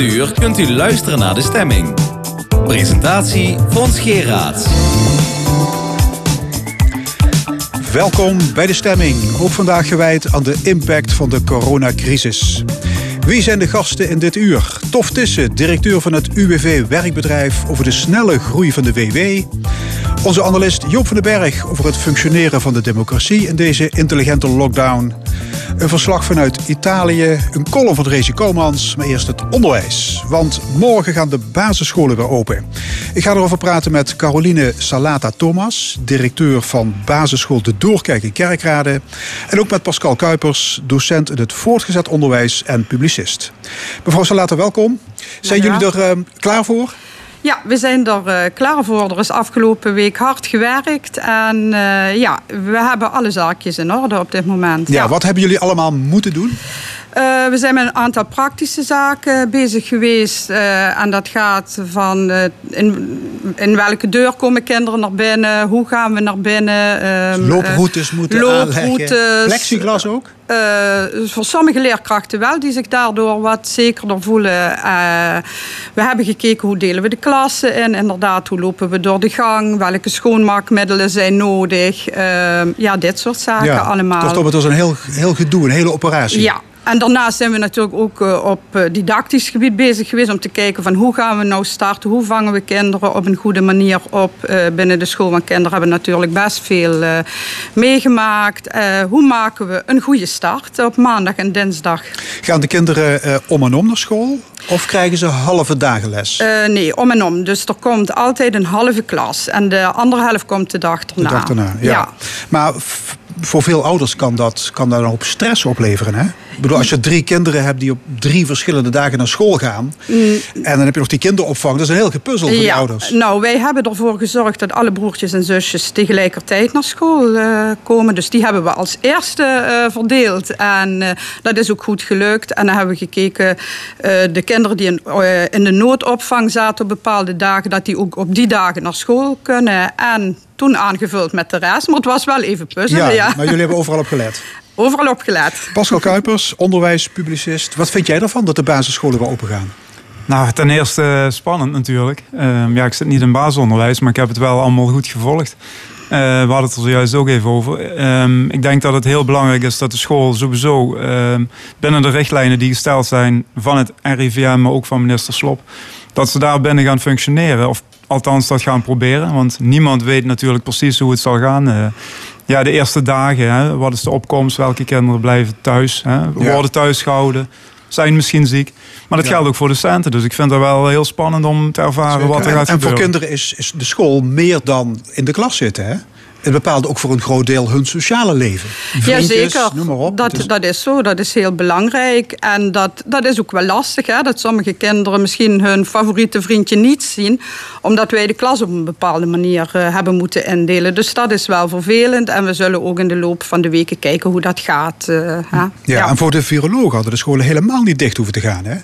uur kunt u luisteren naar de stemming. Presentatie Fons Geraad. Welkom bij de stemming, ook vandaag gewijd aan de impact van de coronacrisis. Wie zijn de gasten in dit uur? Tof Tissen, directeur van het UWV Werkbedrijf over de snelle groei van de WW. Onze analist Joop van den Berg over het functioneren van de democratie in deze intelligente lockdown. Een verslag vanuit Italië, een column van Rezi Komans, maar eerst het onderwijs. Want morgen gaan de basisscholen weer open. Ik ga erover praten met Caroline Salata-Thomas, directeur van basisschool De Doorkijk in Kerkrade. En ook met Pascal Kuipers, docent in het voortgezet onderwijs en publicist. Mevrouw Salata, welkom. Zijn jullie er uh, klaar voor? Ja, we zijn er uh, klaar voor. Er is afgelopen week hard gewerkt. En uh, ja, we hebben alle zaakjes in orde op dit moment. Ja, ja. wat hebben jullie allemaal moeten doen? Uh, we zijn met een aantal praktische zaken bezig geweest. Uh, en dat gaat van uh, in, in, welke deur komen kinderen naar binnen? Hoe gaan we naar binnen? Um, looproutes moeten looproutes, aanleggen. Plexiglas ook? voor sommige leerkrachten wel, die zich daardoor wat zekerder voelen. we hebben gekeken hoe delen we de klassen in. Inderdaad, hoe lopen we door de gang? Welke schoonmaakmiddelen zijn nodig? ja, dit soort zaken ja, allemaal. Kortom, het was een heel, heel gedoe, een hele operatie. Ja, en daarnaast zijn we natuurlijk ook op didactisch gebied bezig geweest om te kijken van hoe gaan we nou starten, hoe vangen we kinderen op een goede manier op binnen de school. Want kinderen hebben natuurlijk best veel meegemaakt. hoe maken we een goede start op maandag en dinsdag? Gaan de kinderen om en om naar school? Of krijgen ze halve dagen les? Uh, nee, om en om. Dus er komt altijd een halve klas. En de andere helft komt de dag erna. De dag erna, ja. ja. Maar voor veel ouders kan dat, kan dat een hoop stress opleveren. Hè? Ik bedoel, als je drie kinderen hebt die op drie verschillende dagen naar school gaan. Mm. En dan heb je nog die kinderopvang. Dat is een heel gepuzzel voor ja, die ouders. Nou, wij hebben ervoor gezorgd dat alle broertjes en zusjes tegelijkertijd naar school uh, komen. Dus die hebben we als eerste uh, verdeeld. En uh, dat is ook goed gelukt. En dan hebben we gekeken, de kinderen die in, in de noodopvang zaten op bepaalde dagen, dat die ook op die dagen naar school kunnen. En toen aangevuld met de rest. Maar het was wel even puzzelen. Ja, ja. maar jullie hebben overal op gelet. Overal op gelet. Pascal Kuipers, onderwijspublicist. Wat vind jij ervan dat de basisscholen weer open gaan? Nou, ten eerste spannend natuurlijk. Uh, ja, ik zit niet in basisonderwijs, maar ik heb het wel allemaal goed gevolgd. Uh, we hadden het er zojuist ook even over. Uh, ik denk dat het heel belangrijk is dat de school sowieso binnen de richtlijnen die gesteld zijn van het RIVM, maar ook van minister Slop, dat ze daar binnen gaan functioneren. Of althans dat gaan proberen. Want niemand weet natuurlijk precies hoe het zal gaan. Uh, ja, de eerste dagen, hè, wat is de opkomst? Welke kinderen blijven thuis? Hè, worden ja. thuis gehouden? Zijn misschien ziek? Maar dat ja. geldt ook voor docenten. Dus ik vind het wel heel spannend om te ervaren Zeker. wat er gaat en, gebeuren. En voor kinderen is, is de school meer dan in de klas zitten, hè? Het bepaalt ook voor een groot deel hun sociale leven. Vriendjes, Jazeker, noem maar op. Dat, is... dat is zo. Dat is heel belangrijk. En dat, dat is ook wel lastig. Hè? Dat sommige kinderen misschien hun favoriete vriendje niet zien. Omdat wij de klas op een bepaalde manier uh, hebben moeten indelen. Dus dat is wel vervelend. En we zullen ook in de loop van de weken kijken hoe dat gaat. Uh, ja, ja, en voor de virologen hadden de scholen helemaal niet dicht hoeven te gaan. Hè?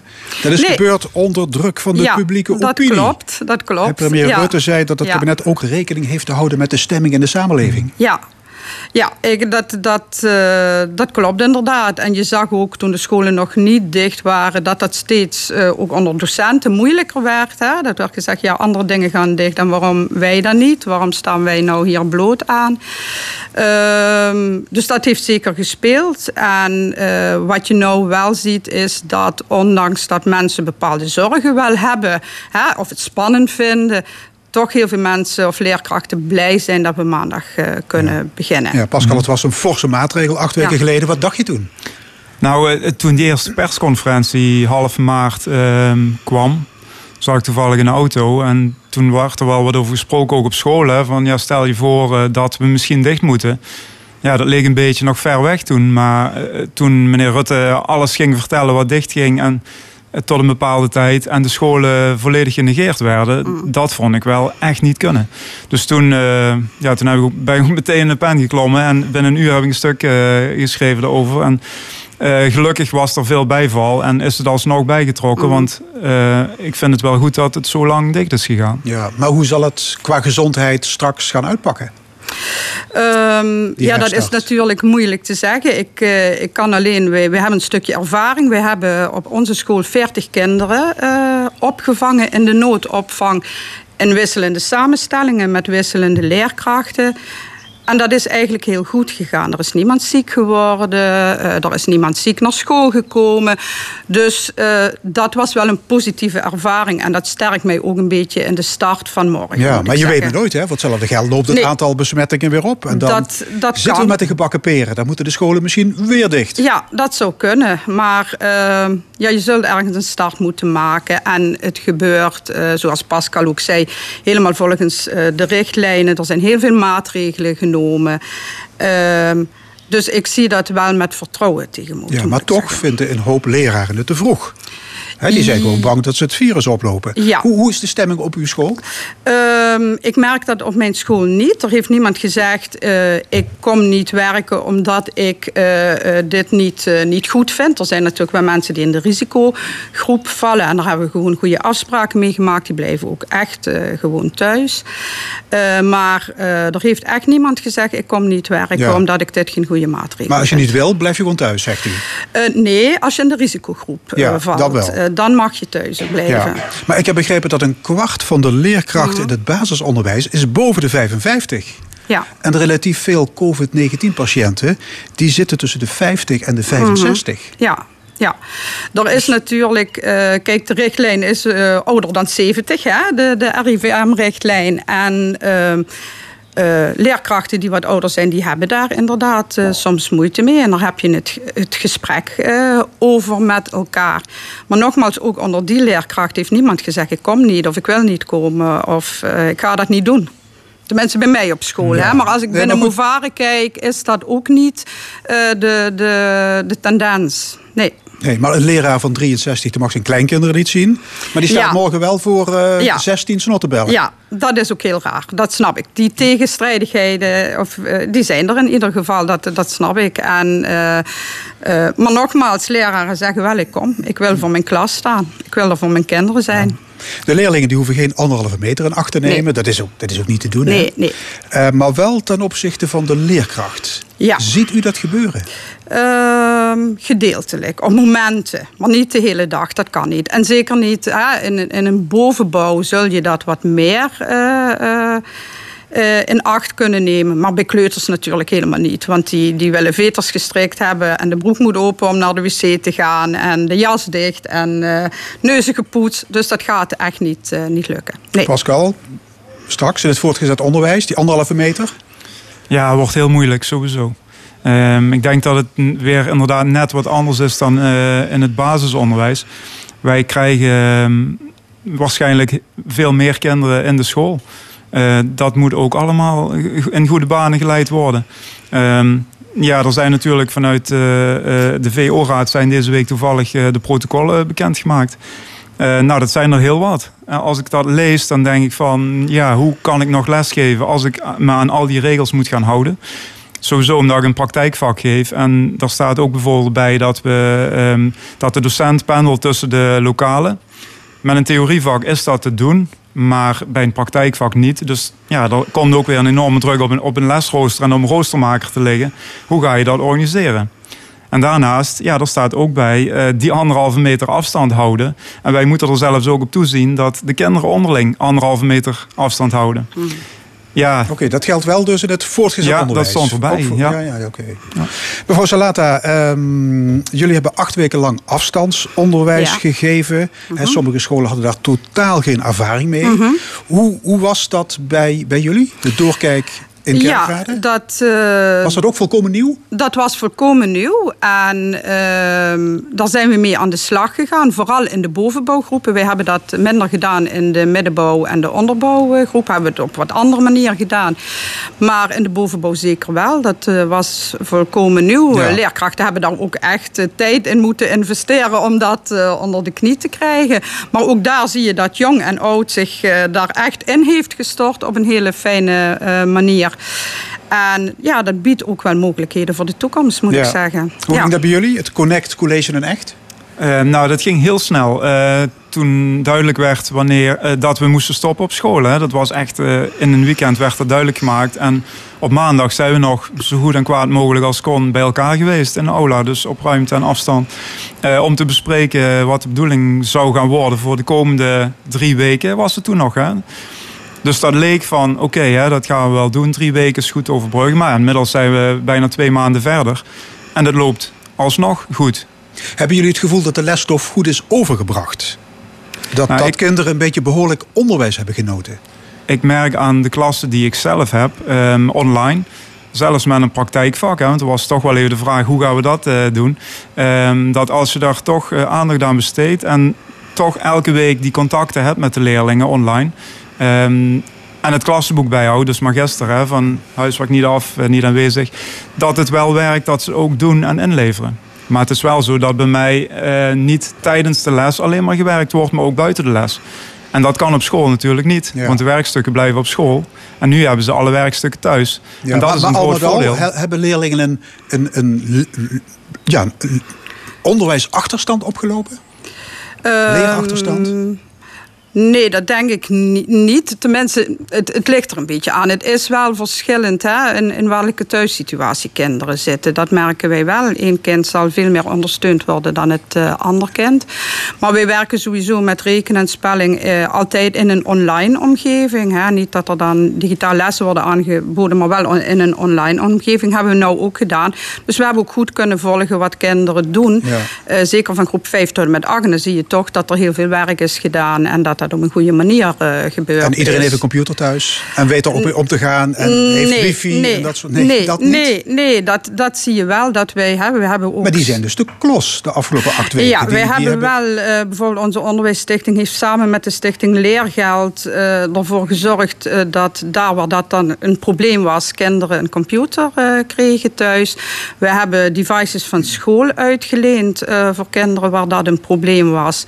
Dat is nee. gebeurd onder druk van de ja, publieke dat opinie. Klopt, dat klopt. En premier ja. Rutte zei dat het kabinet ook rekening heeft te houden met de stemming in de samenleving. Ja, ja, ik, dat, dat, uh, dat klopt inderdaad. En je zag ook toen de scholen nog niet dicht waren... dat dat steeds uh, ook onder docenten moeilijker werd. Hè? Dat werd gezegd, ja, andere dingen gaan dicht. En waarom wij dan niet? Waarom staan wij nou hier bloot aan? Uh, dus dat heeft zeker gespeeld. En uh, wat je nou wel ziet is dat ondanks dat mensen bepaalde zorgen wel hebben... Hè, of het spannend vinden toch heel veel mensen of leerkrachten blij zijn dat we maandag uh, kunnen ja. beginnen. Ja, Pascal, het was een forse maatregel acht weken ja. geleden. Wat dacht je toen? Nou, uh, toen die eerste persconferentie half maart uh, kwam, zag ik toevallig in de auto. En toen werd er wel wat over gesproken, ook op school. Hè, van ja, stel je voor uh, dat we misschien dicht moeten. Ja, dat leek een beetje nog ver weg toen. Maar toen meneer Rutte alles ging vertellen wat dicht ging... en tot een bepaalde tijd en de scholen volledig genegeerd werden. Mm. Dat vond ik wel echt niet kunnen. Dus toen, uh, ja, toen heb ik, ben ik meteen in de pen geklommen en binnen een uur heb ik een stuk uh, geschreven erover. En uh, gelukkig was er veel bijval en is het alsnog bijgetrokken. Mm. Want ik vind het wel goed dat het zo lang dicht is gegaan. Ja, maar hoe zal het qua gezondheid straks gaan uitpakken? Um, ja, dat is natuurlijk moeilijk te zeggen. Ik, uh, ik kan alleen, we, we hebben een stukje ervaring. We hebben op onze school 40 kinderen uh, opgevangen in de noodopvang. In wisselende samenstellingen met wisselende leerkrachten. En dat is eigenlijk heel goed gegaan. Er is niemand ziek geworden, uh, er is niemand ziek naar school gekomen. Dus uh, dat was wel een positieve ervaring. En dat sterkt mij ook een beetje in de start van morgen. Ja, maar je zeggen. weet het nooit, hè? Voor hetzelfde geld loopt het nee, aantal besmettingen weer op. En dan dat, dat zitten kan. we met de gebakken peren. Dan moeten de scholen misschien weer dicht. Ja, dat zou kunnen. Maar uh, ja, je zult ergens een start moeten maken. En het gebeurt, zoals Pascal ook zei, helemaal volgens de richtlijnen. Er zijn heel veel maatregelen genomen genomen. Uh, dus ik zie dat wel met vertrouwen tegemoet. Ja, maar toch zeggen. vinden een hoop leraren het te vroeg. He, die zijn gewoon bang dat ze het virus oplopen. Ja. Hoe, hoe, is de stemming op uw school? Um, ik merk dat op mijn school niet. Er heeft niemand gezegd, uh, ik kom niet werken omdat ik uh, uh, dit niet, niet goed vind. Er zijn natuurlijk wel mensen die in de risicogroep vallen. En daar hebben we gewoon goede afspraken mee gemaakt. Die blijven ook echt gewoon thuis. maar er heeft echt niemand gezegd, ik kom niet werken ja. omdat ik dit geen goede maatregelen vind. Maar als je niet wil, blijf je gewoon thuis, zegt u? nee, als je in de risicogroep ja, valt. Dat wel dan mag je thuis blijven. Ja. Maar ik heb begrepen dat een kwart van de leerkrachten in het basisonderwijs is boven de 55. Ja. En relatief veel COVID-19-patiënten die zitten tussen de 50 en de 65. Mm -hmm. Ja, ja, er is natuurlijk, uh, kijk, de richtlijn is uh, ouder dan 70, hè, de, de RIVM-richtlijn. En uh, uh, leerkrachten die wat ouder zijn, die hebben daar inderdaad uh, soms moeite mee. En daar heb je het, het gesprek uh, over met elkaar. Maar nogmaals, ook onder die leerkracht heeft niemand gezegd: ik kom niet of ik wil niet komen of ik ga dat niet doen. De mensen bij mij op school. Ja. Hè? Maar als ik nee, binnen Movare kijk, is dat ook niet de, de, de tendens. Nee. Nee, maar een leraar van 63 die mag zijn kleinkinderen niet zien. Maar die staat ja. morgen wel voor uh, ja. 16 snottenbellen. Ja, dat is ook heel raar. Dat snap ik. Die tegenstrijdigheden, of, uh, die zijn er in ieder geval. Dat, dat snap ik. En, uh, maar nogmaals, leraren zeggen wel, ik kom. Ik wil voor mijn klas staan. Ik wil er voor mijn kinderen zijn. Ja. De leerlingen die hoeven geen anderhalve meter in acht te nemen. Nee. Dat, is ook, dat is ook niet te doen. Nee, nee. Uh, maar wel ten opzichte van de leerkracht. Ja. Ziet u dat gebeuren? Uh, gedeeltelijk, op momenten. Maar niet de hele dag, dat kan niet. En zeker niet uh, in, in een bovenbouw zul je dat wat meer... Uh, uh, in acht kunnen nemen. Maar bij kleuters natuurlijk helemaal niet. Want die, die willen veters gestrikt hebben en de broek moet open om naar de wc te gaan en de jas dicht en uh, neuzen gepoetst. Dus dat gaat echt niet, uh, niet lukken. Nee. Pascal, straks in het voortgezet onderwijs, die anderhalve meter? Ja, wordt heel moeilijk sowieso. Um, ik denk dat het weer inderdaad net wat anders is dan in het basisonderwijs. Wij krijgen um, waarschijnlijk veel meer kinderen in de school. Uh, dat moet ook allemaal in goede banen geleid worden. Um, ja, er zijn natuurlijk vanuit uh, uh, de VO-raad zijn deze week toevallig de protocollen bekendgemaakt. nou, dat zijn er heel wat. als ik dat lees, dan denk ik van, ja, hoe kan ik nog lesgeven als ik me aan al die regels moet gaan houden? Sowieso omdat ik een praktijkvak geef. En daar staat ook bijvoorbeeld bij dat, we, um, dat de docent pendelt tussen de lokalen. Met een theorievak is dat te doen maar bij een praktijkvak niet. Dus ja, er komt ook weer een enorme druk op een, op een lesrooster en om een roostermaker te liggen. Hoe ga je dat organiseren? En daarnaast, ja, er staat ook bij uh, die anderhalve meter afstand houden. En wij moeten er zelfs ook op toezien dat de kinderen onderling anderhalve meter afstand houden. Mm. Ja. Oké, okay, dat geldt wel dus in het voortgezet ja, onderwijs. dat stond erbij. Voor, ja, ja, ja oké. Okay. Ja. Mevrouw Salata, um, jullie hebben acht weken lang afstandsonderwijs ja. gegeven. Mm -hmm. en sommige scholen hadden daar totaal geen ervaring mee. Mm -hmm. hoe, hoe was dat bij, bij jullie? De doorkijk in Ja, dat, uh, was dat ook volkomen nieuw? Dat was volkomen nieuw. En uh, daar zijn we mee aan de slag gegaan. Vooral in de bovenbouwgroepen. Wij hebben dat minder gedaan in de middenbouw en de onderbouwgroep. Hebben we het op wat andere manier gedaan. Maar in de bovenbouw zeker wel. Dat uh, was volkomen nieuw. Ja. Leerkrachten hebben daar ook echt tijd in moeten investeren om dat onder de knie te krijgen. Maar ook daar zie je dat jong en oud zich daar echt in heeft gestort op een hele fijne manier. En ja, dat biedt ook wel mogelijkheden voor de toekomst, moet ja. ik zeggen. Hoe ja. ging dat bij jullie, het Connect College en Echt? Uh, nou, dat ging heel snel. Uh, toen duidelijk werd wanneer uh, dat we moesten stoppen op school. Hè. Dat was echt in een weekend werd dat duidelijk gemaakt. En op maandag zijn we nog zo goed en kwaad mogelijk als kon bij elkaar geweest in de aula. Dus op ruimte en afstand. Eh, om te bespreken wat de bedoeling zou gaan worden voor de komende drie weken. Was het toen nog, hè? Dus dat leek van, oké, dat gaan we wel doen. Drie weken is goed overbruggen. Maar inmiddels zijn we bijna twee maanden verder. En dat loopt alsnog goed. Hebben jullie het gevoel dat de lesstof goed is overgebracht? Dat, nou, dat kinderen een beetje behoorlijk onderwijs hebben genoten? Ik merk aan de klassen die ik zelf heb, um, online zelfs met een praktijkvak, hè, want er was toch wel even de vraag hoe gaan we dat uh, doen. Um, dat als je daar toch uh, aandacht aan besteedt en toch elke week die contacten hebt met de leerlingen online. Um, en het klassenboek bijhouden, dus magister hè, van huiswerk niet af, uh, niet aanwezig. Dat het wel werkt dat ze ook doen en inleveren. Maar het is wel zo dat bij mij niet tijdens de les alleen maar gewerkt wordt, maar ook buiten de les. En dat kan op school natuurlijk niet, want de werkstukken blijven op school. En nu hebben ze alle werkstukken thuis. Ja, en dat maar, is een groot voordeel. hebben leerlingen een, een, een, ja, een onderwijsachterstand opgelopen? Um, Leerachterstand? Nee, dat denk ik niet. Tenminste, het, het ligt er een beetje aan. Het is wel verschillend hè, in, in welke thuissituatie kinderen zitten. Dat merken wij wel. Eén kind zal veel meer ondersteund worden dan het uh, ander kind. Maar wij werken sowieso met rekenen en spelling uh, altijd in een online omgeving. Hè. Niet dat er dan digitaal lessen worden aangeboden, maar wel in een online omgeving hebben we nou ook gedaan. Dus we hebben ook goed kunnen volgen wat kinderen doen. Ja. Uh, zeker van groep 5 tot en met 8. Dan zie je toch dat er heel veel werk is gedaan en dat op een goede manier uh, gebeurt. En iedereen heeft een computer thuis en weet erop om te gaan en heeft nee, wifi nee, en dat soort Nee, nee dat niet? Nee, nee dat, dat zie je wel dat wij hebben. We hebben ook... Maar die zijn dus de klos de afgelopen acht weken. Ja, wij hebben, wel, uh, bijvoorbeeld onze onderwijsstichting heeft samen met de stichting Leergeld uh, ervoor gezorgd dat daar waar dat dan een probleem was, kinderen een computer kregen thuis. We hebben devices van school uitgeleend voor kinderen waar dat een probleem was.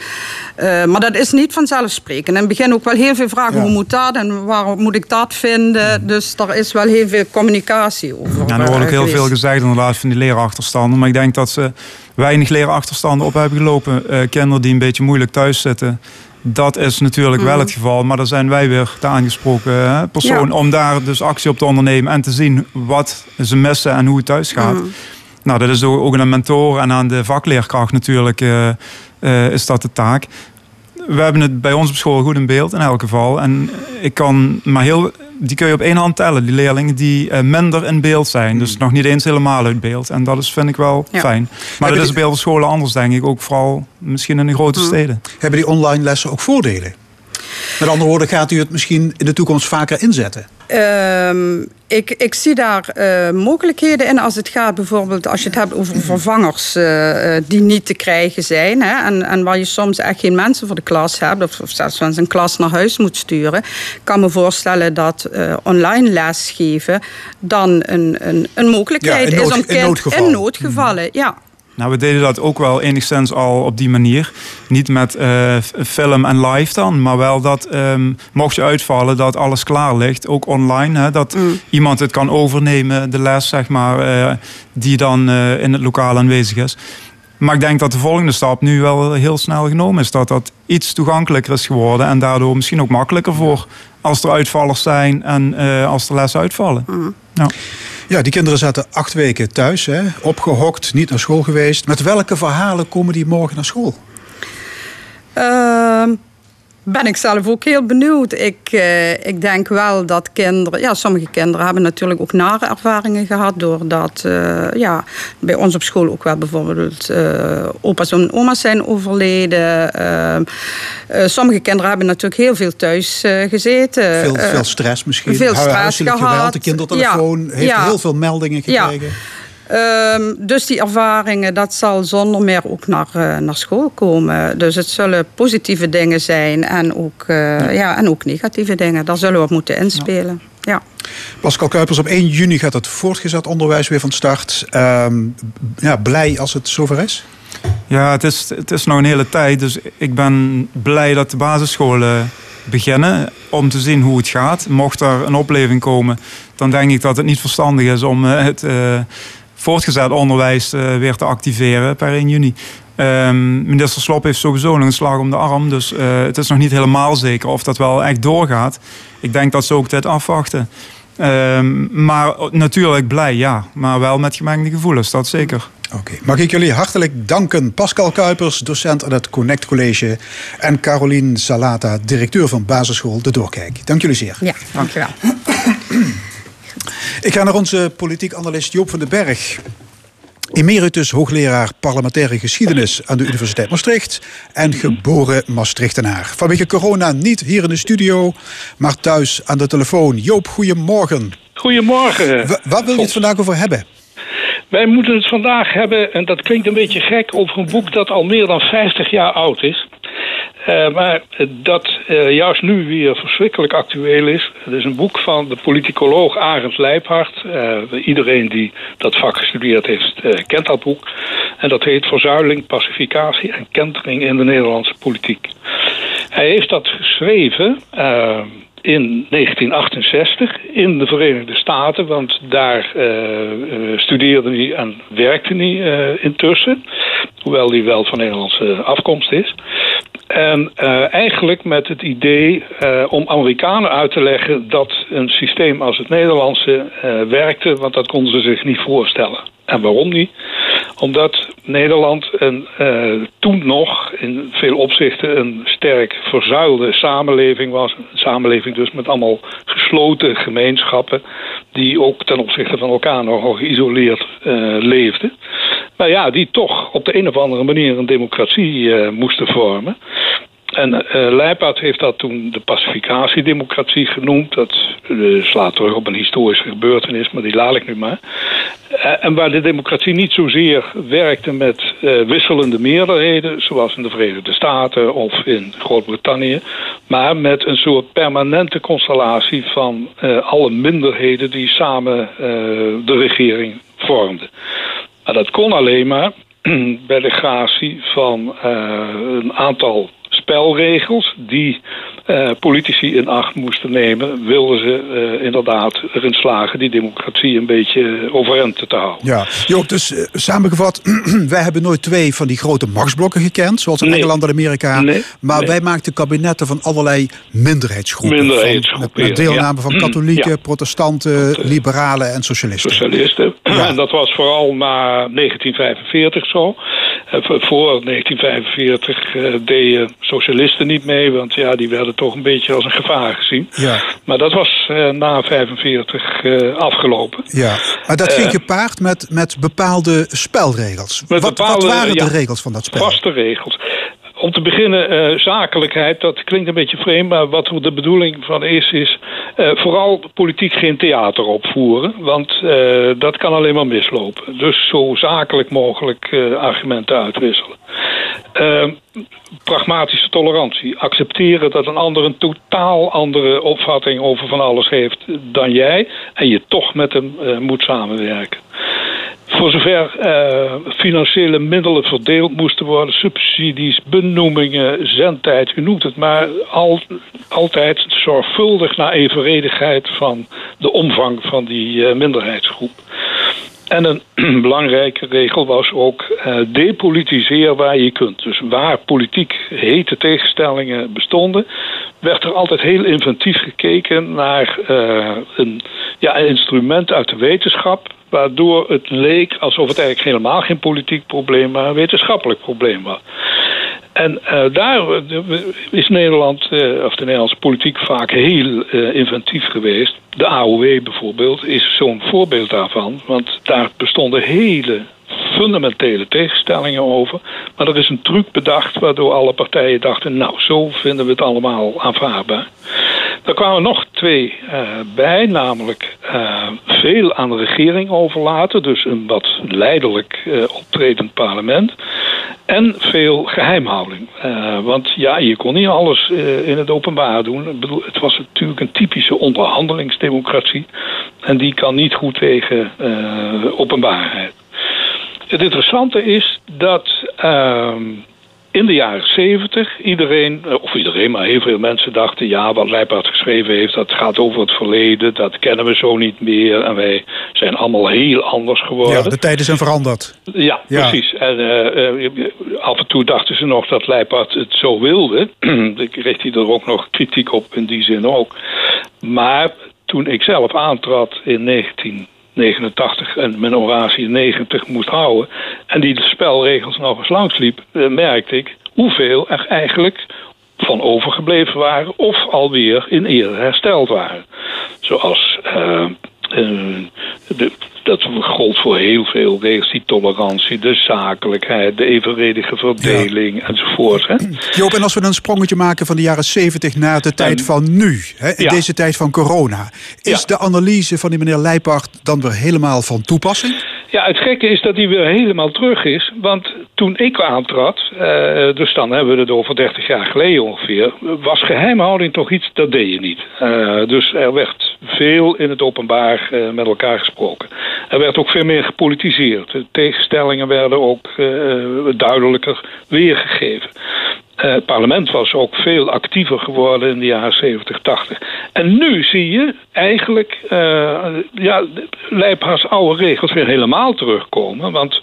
maar dat is niet vanzelfsprekend spreken. In het begin ook wel heel veel vragen, hoe moet dat en waarom moet ik dat vinden? Dus daar is wel heel veel communicatie over. Ja, er wordt ook eh, heel veel gezegd inderdaad van die leerachterstanden. Maar ik denk dat ze weinig leerachterstanden op hebben gelopen. Uh, kinderen die een beetje moeilijk thuis zitten. Dat is natuurlijk wel mhm. het geval, maar daar zijn wij weer de aangesproken hè, persoon om daar dus actie op te ondernemen en te zien wat ze missen en hoe het thuis gaat. Mhm. Nou, dat is ook aan een mentor en aan de vakleerkracht natuurlijk uh, uh, is dat de taak we hebben het bij ons op school goed in beeld in elk geval. En ik kan maar heel, die kun je op één hand tellen, die leerlingen die uh, minder in beeld zijn. Dus hmm. nog niet eens helemaal uit beeld. En dat is, vind ik wel fijn. Maar dat is bij scholen anders, denk ik. Ook vooral misschien in de grote hmm. steden. Hebben die online lessen ook voordelen? Met andere woorden, gaat u het misschien in de toekomst vaker inzetten? Ehm, ik, ik zie daar uh, mogelijkheden in als het gaat bijvoorbeeld als je het hebt over vervangers uh, die niet te krijgen zijn. Hè, en, en waar je soms echt geen mensen voor de klas hebt, of, of zelfs een klas naar huis moet sturen. Ik kan me voorstellen dat uh, online lesgeven dan een, een, een mogelijkheid is om in noodgevallen. In noodgevallen, ja. Nou, we deden dat ook wel enigszins al op die manier. Niet met uh, film en live dan, maar wel dat um, mocht je uitvallen dat alles klaar ligt, ook online. Hè, dat mm. iemand het kan overnemen, de les zeg maar, uh, die dan uh, in het lokaal aanwezig is. Maar ik denk dat de volgende stap nu wel heel snel genomen is. Dat dat iets toegankelijker is geworden en daardoor misschien ook makkelijker voor als er uitvallers zijn en als er lessen uitvallen. Mm. Ja. Ja, die kinderen zaten acht weken thuis, hè, opgehokt, niet naar school geweest. Met welke verhalen komen die morgen naar school? Uh, ben ik zelf ook heel benieuwd. Ik, uh, ik denk wel dat kinderen, ja, sommige kinderen hebben natuurlijk ook nare ervaringen gehad. Doordat uh, ja, bij ons op school ook wel bijvoorbeeld uh, opa's en oma's zijn overleden. Ehm, sommige kinderen hebben natuurlijk heel veel thuis gezeten. Veel, veel stress misschien. Veel stress gehad. Geweld, de kindertelefoon ja, heeft heel veel meldingen gekregen. Ja. Um, dus die ervaringen, dat zal zonder meer ook naar, uh, naar school komen. Dus het zullen positieve dingen zijn en ook, uh, ja. en ook negatieve dingen. Daar zullen we op moeten inspelen. Ja. Pascal Kuipers, op 1 juni gaat het voortgezet onderwijs weer van start. Um, ja, blij als het zover is? Ja, het is, het is nog een hele tijd. Dus ik ben blij dat de basisscholen beginnen om te zien hoe het gaat. Mocht er een opleving komen, dan denk ik dat het niet verstandig is om eh, het voortgezet onderwijs uh, weer te activeren per 1 juni. Um, minister Slop heeft sowieso nog een slag om de arm. Dus uh, het is nog niet helemaal zeker of dat wel echt doorgaat. Ik denk dat ze ook dit afwachten. Ehm, maar natuurlijk blij, ja. Maar wel met gemengde gevoelens, dat zeker. Oké, mag ik jullie hartelijk danken. Pascal Kuipers, docent aan het Connect College. En Carolien Salata, directeur van basisschool De Doorkijk. Dank jullie zeer. Ja, dankjewel. Ik ga naar onze politiek analist Joop van den Berg. Emeritus hoogleraar parlementaire geschiedenis aan de Universiteit Maastricht en geboren Maastrichtenaar. Vanwege corona niet hier in de studio, maar thuis aan de telefoon. Joop, goedemorgen. Goedemorgen. W waar wil je het vandaag over hebben? Wij moeten het vandaag hebben, en dat klinkt een beetje gek, over een boek dat al meer dan 50 jaar oud is. Uh, maar dat uh, juist nu weer verschrikkelijk actueel is. Het is een boek van de politicoloog Arend Leijphart. Uh, iedereen die dat vak gestudeerd heeft, kent dat boek. En dat heet Verzuiling, Pacificatie en Kentering in de Nederlandse Politiek. Hij heeft dat geschreven in 1968 in de Verenigde Staten, want daar studeerde hij en werkte hij intussen, hoewel hij wel van Nederlandse afkomst is. En uh, eigenlijk met het idee uh, om Amerikanen uit te leggen dat een systeem als het Nederlandse uh, werkte, want dat konden ze zich niet voorstellen. En waarom niet? Omdat Nederland een, toen nog in veel opzichten een sterk verzuilde samenleving was. Een samenleving dus met allemaal gesloten gemeenschappen die ook ten opzichte van elkaar nogal geïsoleerd leefden. Maar ja, die toch op de een of andere manier een democratie moesten vormen. En uh, heeft dat toen de pacificatiedemocratie genoemd. Dat uh, slaat terug op een historische gebeurtenis, maar die laat ik nu maar. En waar de democratie niet zozeer werkte met wisselende meerderheden, zoals in de Verenigde Staten of in Groot-Brittannië, maar met een soort permanente constellatie van alle minderheden die samen de regering vormden. Maar dat kon alleen maar bij de gratie van een aantal spelregels die uh, politici in acht moesten nemen, wilden ze uh, inderdaad erin slagen die democratie een beetje overeind te houden. Ja, Joop, dus uh, samengevat, wij hebben nooit twee van die grote machtsblokken gekend, zoals in nee. Engeland en Amerika. Nee. Maar nee. wij maakten kabinetten van allerlei minderheidsgroepen. Minderheidsgroepen. Van, met, met, deelname ja. van katholieken, ja. protestanten, liberalen en socialisten. Socialisten. Ja. En dat was vooral na 1945 zo. voor 1945 deden socialisten niet mee, want ja, die werden toch een beetje als een gevaar gezien. Ja. Maar dat was uh, na 45 uh, afgelopen. Ja, maar dat ging gepaard met, met bepaalde spelregels. Met wat, bepaalde, wat waren ja, de regels van dat spel? Vaste regels. Om te beginnen, uh, zakelijkheid, dat klinkt een beetje vreemd, maar wat de bedoeling van is, is uh, vooral politiek geen theater opvoeren, want uh, dat kan alleen maar mislopen. Dus zo zakelijk mogelijk argumenten uitwisselen. Ehm, pragmatische tolerantie. Accepteren dat een ander een totaal andere opvatting over van alles heeft dan jij en je toch met hem moet samenwerken. Voor zover uh, financiële middelen verdeeld moesten worden, subsidies, benoemingen, zendtijd, u noemt het maar, al, altijd zorgvuldig naar evenredigheid van de omvang van die uh, minderheidsgroep. En een belangrijke regel was ook uh, depolitiseer waar je kunt. Dus waar politiek hete tegenstellingen bestonden, werd er altijd heel inventief gekeken naar uh, een, ja, een instrument uit de wetenschap. Waardoor het leek alsof het eigenlijk helemaal geen politiek probleem, maar een wetenschappelijk probleem was. En uh, daar is Nederland, uh, of de Nederlandse politiek, vaak heel inventief geweest. De AOW bijvoorbeeld is zo'n voorbeeld daarvan. Want daar bestonden hele fundamentele tegenstellingen over. Maar er is een truc bedacht waardoor alle partijen dachten... nou, zo vinden we het allemaal aanvaardbaar. Er kwamen nog twee uh, bij, namelijk uh, veel aan de regering overlaten... dus een wat leidelijk uh, optredend parlement... en veel geheimhouding. want ja, je kon niet alles in het openbaar doen. Ik bedoel, het was natuurlijk een typische onderhandelingsdemocratie... en die kan niet goed tegen openbaarheid. Het interessante is dat uh, in de jaren zeventig iedereen, of iedereen, maar heel veel mensen dachten: ja, wat Leipart geschreven heeft, dat gaat over het verleden, dat kennen we zo niet meer en wij zijn allemaal heel anders geworden. Ja, de tijden zijn veranderd. Ja, ja. precies. En uh, uh, af en toe dachten ze nog dat Leipart het zo wilde. Ik kreeg hij er ook nog kritiek op in die zin ook. Maar toen ik zelf aantrad in 1989 en mijn oratie in 90 moest houden en die de spelregels nog eens langsliep, merkte ik hoeveel er eigenlijk van overgebleven waren of alweer in eerder hersteld waren. Zoals uh, gold voor heel veel regels. Die tolerantie, de zakelijkheid, de evenredige verdeling enzovoort. Hè. Joop, en als we een sprongetje maken van de jaren 70 naar de tijd van nu, hè, in deze tijd van corona. Is de analyse van die meneer Leijpacht dan weer helemaal van toepassing? Ja, het gekke is dat hij weer helemaal terug is. Want toen ik aantrad, uh, dus dan hebben we het over 30 jaar geleden ongeveer, was geheimhouding toch iets, dat deed je niet. Uh, dus er werd veel in het openbaar uh, met elkaar gesproken. Er werd ook veel meer gepolitiseerd. De tegenstellingen werden ook duidelijker weergegeven. Het parlement was ook veel actiever geworden in de jaren 70, 80. En nu zie je eigenlijk uh, ja, Leipha's oude regels weer helemaal terugkomen. Want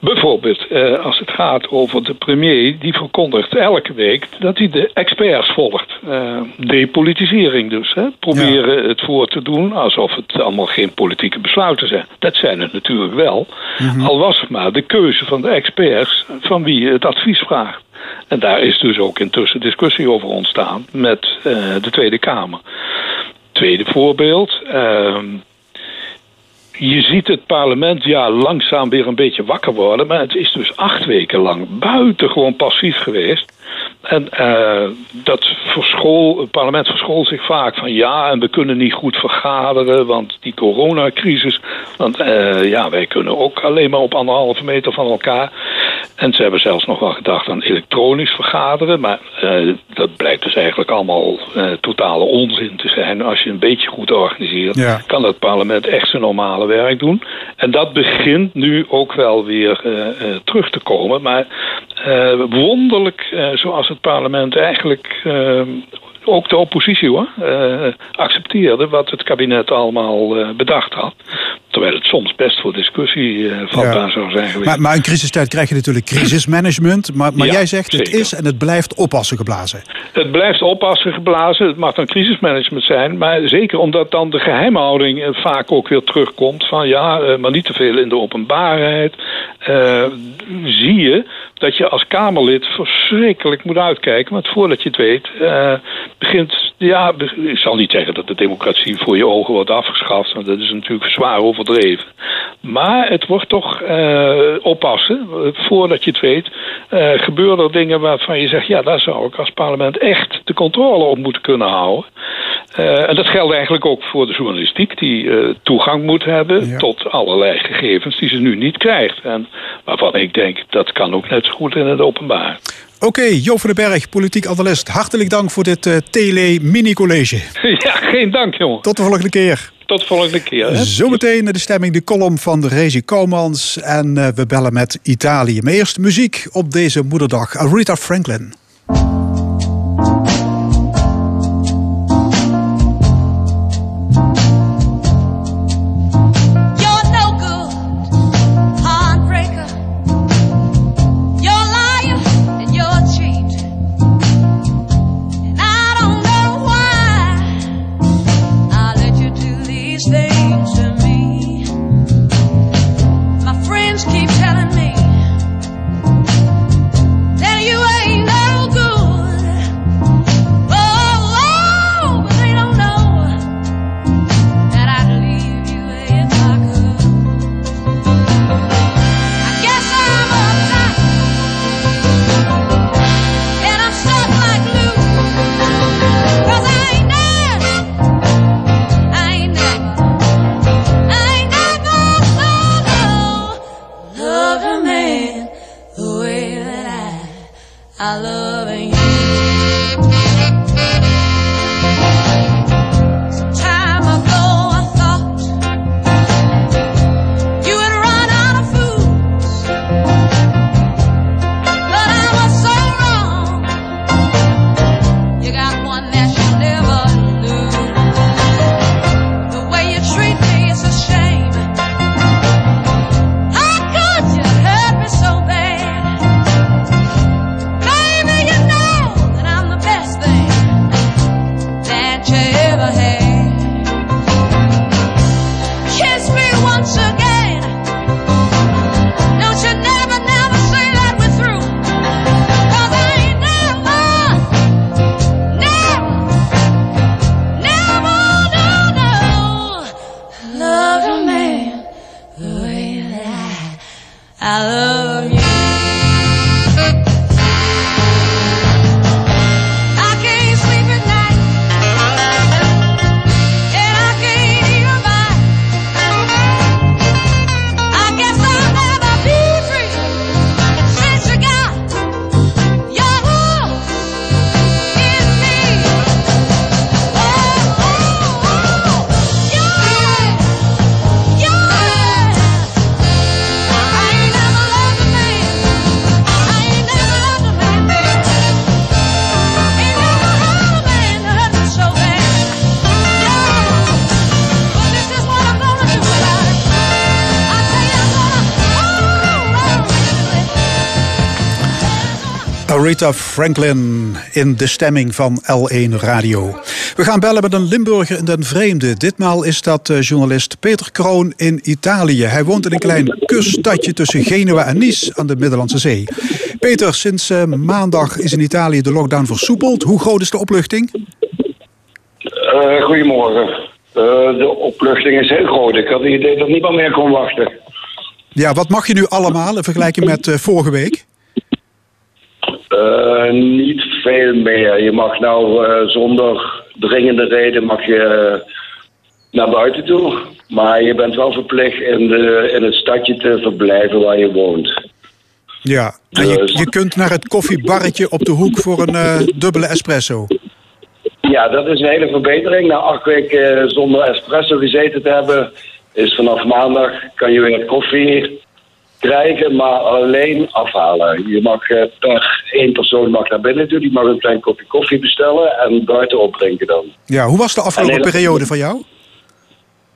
bijvoorbeeld uh, als het gaat over de premier... die verkondigt elke week dat hij de experts volgt. depolitisering dus. Hè? Proberen ja. het voor te doen alsof het allemaal geen politieke besluiten zijn. Dat zijn het natuurlijk wel. Mm -hmm. Al was het maar de keuze van de experts van wie je het advies vraagt. En daar is dus ook intussen discussie over ontstaan met uh, de Tweede Kamer. Tweede voorbeeld. Je ziet het parlement ja, langzaam weer een beetje wakker worden. Maar het is dus acht weken lang buitengewoon passief geweest. En uh, dat verschool, het parlement verschool zich vaak van ja, en we kunnen niet goed vergaderen, want die coronacrisis. Want uh, ja, wij kunnen ook alleen maar op anderhalve meter van elkaar. En ze hebben zelfs nog wel gedacht aan elektronisch vergaderen. Maar uh, dat blijkt dus eigenlijk allemaal totale onzin te zijn. Als je een beetje goed organiseert, ja. kan het parlement echt zijn normale werk doen. En dat begint nu ook wel weer terug te komen. Maar wonderlijk zoals het parlement eigenlijk uh, ook de oppositie hoor, uh, accepteerde wat het kabinet allemaal uh, bedacht had. Terwijl het soms best voor discussie uh, vatbaar ja. zou zijn geweest. Maar, maar in crisistijd krijg je natuurlijk crisismanagement. Maar, maar ja, jij zegt zeker. het is en het blijft oppassen geblazen. Het blijft oppassen geblazen. Het mag dan crisismanagement zijn. Maar zeker omdat dan de geheimhouding vaak ook weer terugkomt. Van ja, maar niet te veel in de openbaarheid. zie je dat je als Kamerlid verschrikkelijk moet uitkijken. Want voordat je het weet, begint. Ja, ik zal niet zeggen dat de democratie voor je ogen wordt afgeschaft. Want dat is natuurlijk zwaar overdreven. Maar het wordt toch uh, oppassen. Voordat je het weet, uh, gebeuren er dingen waarvan je zegt: ja, daar zou ik als parlement echt de controle op moeten kunnen houden. En dat geldt eigenlijk ook voor de journalistiek, die toegang moet hebben ja. tot allerlei gegevens die ze nu niet krijgt. En waarvan ik denk dat kan ook net goed in het openbaar. Oké, okay, Jo van den Berg, politiek analist. Hartelijk dank voor dit uh, tele-mini-college. Ja, geen dank, jongen. Tot de volgende keer. Tot de volgende keer. Hè? Zometeen de stemming, de column van de Rezi Komans. En uh, we bellen met Italië. Maar eerst muziek op deze moederdag. Aretha Franklin. I love Aretha Franklin in de stemming van L1 Radio. We gaan bellen met een Limburger in den vreemde. Ditmaal is dat eh, journalist Peter Kroon in Italië. Hij woont in een klein kuststadje tussen Genua en Nice aan de Middellandse Zee. Peter, sinds uh, maandag is in Italië de lockdown versoepeld. Hoe groot is de opluchting? Uh, goedemorgen. de opluchting is heel groot. Ik had het idee dat niemand meer kon wachten. Ja, wat mag je nu allemaal in vergelijking met vorige week? Uh, niet veel meer. Je mag nou uh, zonder dringende reden mag je uh, naar buiten toe. Maar je bent wel verplicht in, de, in het stadje te verblijven waar je woont. Ja, en je, dus- je kunt naar het koffiebarretje op de hoek voor een dubbele espresso. Ja, dat is een hele verbetering. Na acht weken zonder espresso gezeten te hebben, is vanaf maandag kan je weer koffie krijgen, maar alleen afhalen. Je mag uh, per één persoon mag naar binnen toe, die mag een klein kopje koffie bestellen en buiten opdrinken dan. Ja, hoe was de afgelopen periode van jou?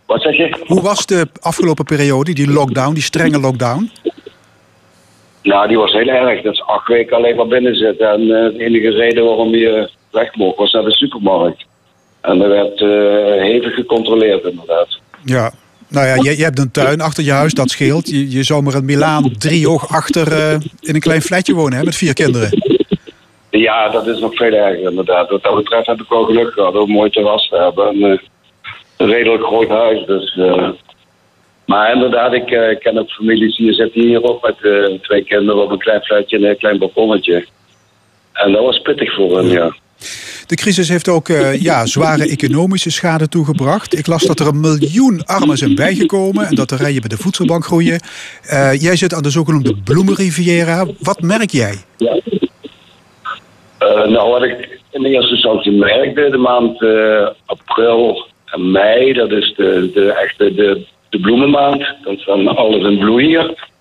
Wat zeg je? Hoe was de afgelopen periode, die lockdown, die strenge lockdown? Nou, die was heel erg. Dat is acht weken alleen maar binnen zitten. En uh, de enige reden waarom je weg mocht was naar de supermarkt. En er werd uh, hevig gecontroleerd inderdaad. Ja, nou ja, je, je, hebt een tuin achter je huis, dat scheelt. Je, je zou maar een Milaan driehoog achter uh, in een klein flatje wonen, hè, met vier kinderen. Ja, dat is nog veel erger inderdaad. Wat dat betreft heb ik wel geluk gehad om een mooi terras te hebben. En, uh, een redelijk groot huis, dus... Uh, maar inderdaad, ik ken ook families die zitten hier ook met twee kinderen op een klein flatje en een klein balkonnetje. En dat was pittig voor hen, ja. De crisis heeft ook uh, ja, zware economische schade toegebracht. Ik las dat er een miljoen armen zijn bijgekomen en dat de rijen bij de voedselbank groeien. Uh, jij zit aan de zogenoemde bloemenriviera. Wat merk jij? Uh, nou, wat ik in eerste instantie merkte, de maand april en mei, dat is de, de echte de, de bloemenmaand. Dan staan alles in bloei hier.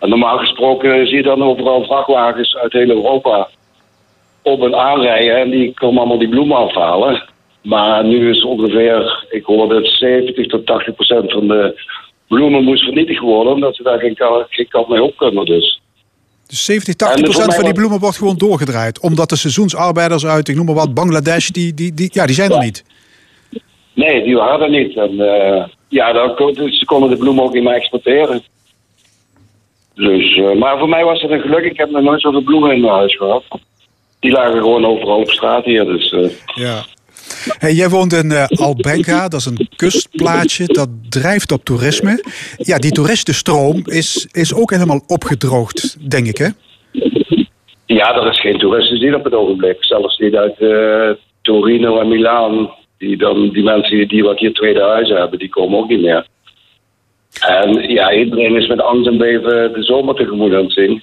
En normaal gesproken zie je dan overal vrachtwagens uit heel Europa op en aanrijden en die komen allemaal die bloemen afhalen. Maar nu is ongeveer, ik hoorde het 70 tot 80 procent van de bloemen moest vernietigd worden, omdat ze daar geen, geen kant mee op kunnen. Dus. Dus 70, 80 procent van die bloemen wordt gewoon doorgedraaid. Omdat de seizoensarbeiders uit, ik noem maar wat, Bangladesh, die, die, die, ja, die zijn er niet. Nee, die waren er niet. En, uh, ja, dan, ze konden de bloemen ook niet meer exporteren. Dus, uh, maar voor mij was het een geluk. Ik heb nog nooit zoveel bloemen in mijn huis gehad. Die lagen gewoon overal op straat hier. Dus, uh... Ja. Hey, jij woont in uh, Albenga, dat is een kustplaatsje, dat drijft op toerisme. Ja, die toeristenstroom is, is ook helemaal opgedroogd, denk ik, hè? Ja, er is geen toeristen die op het ogenblik. Zelfs niet uit uh, Torino en Milaan. Die, dan, die mensen die wat hier tweede huizen hebben, die komen ook niet meer. En ja, iedereen is met angst en beven de zomer tegemoet aan het zien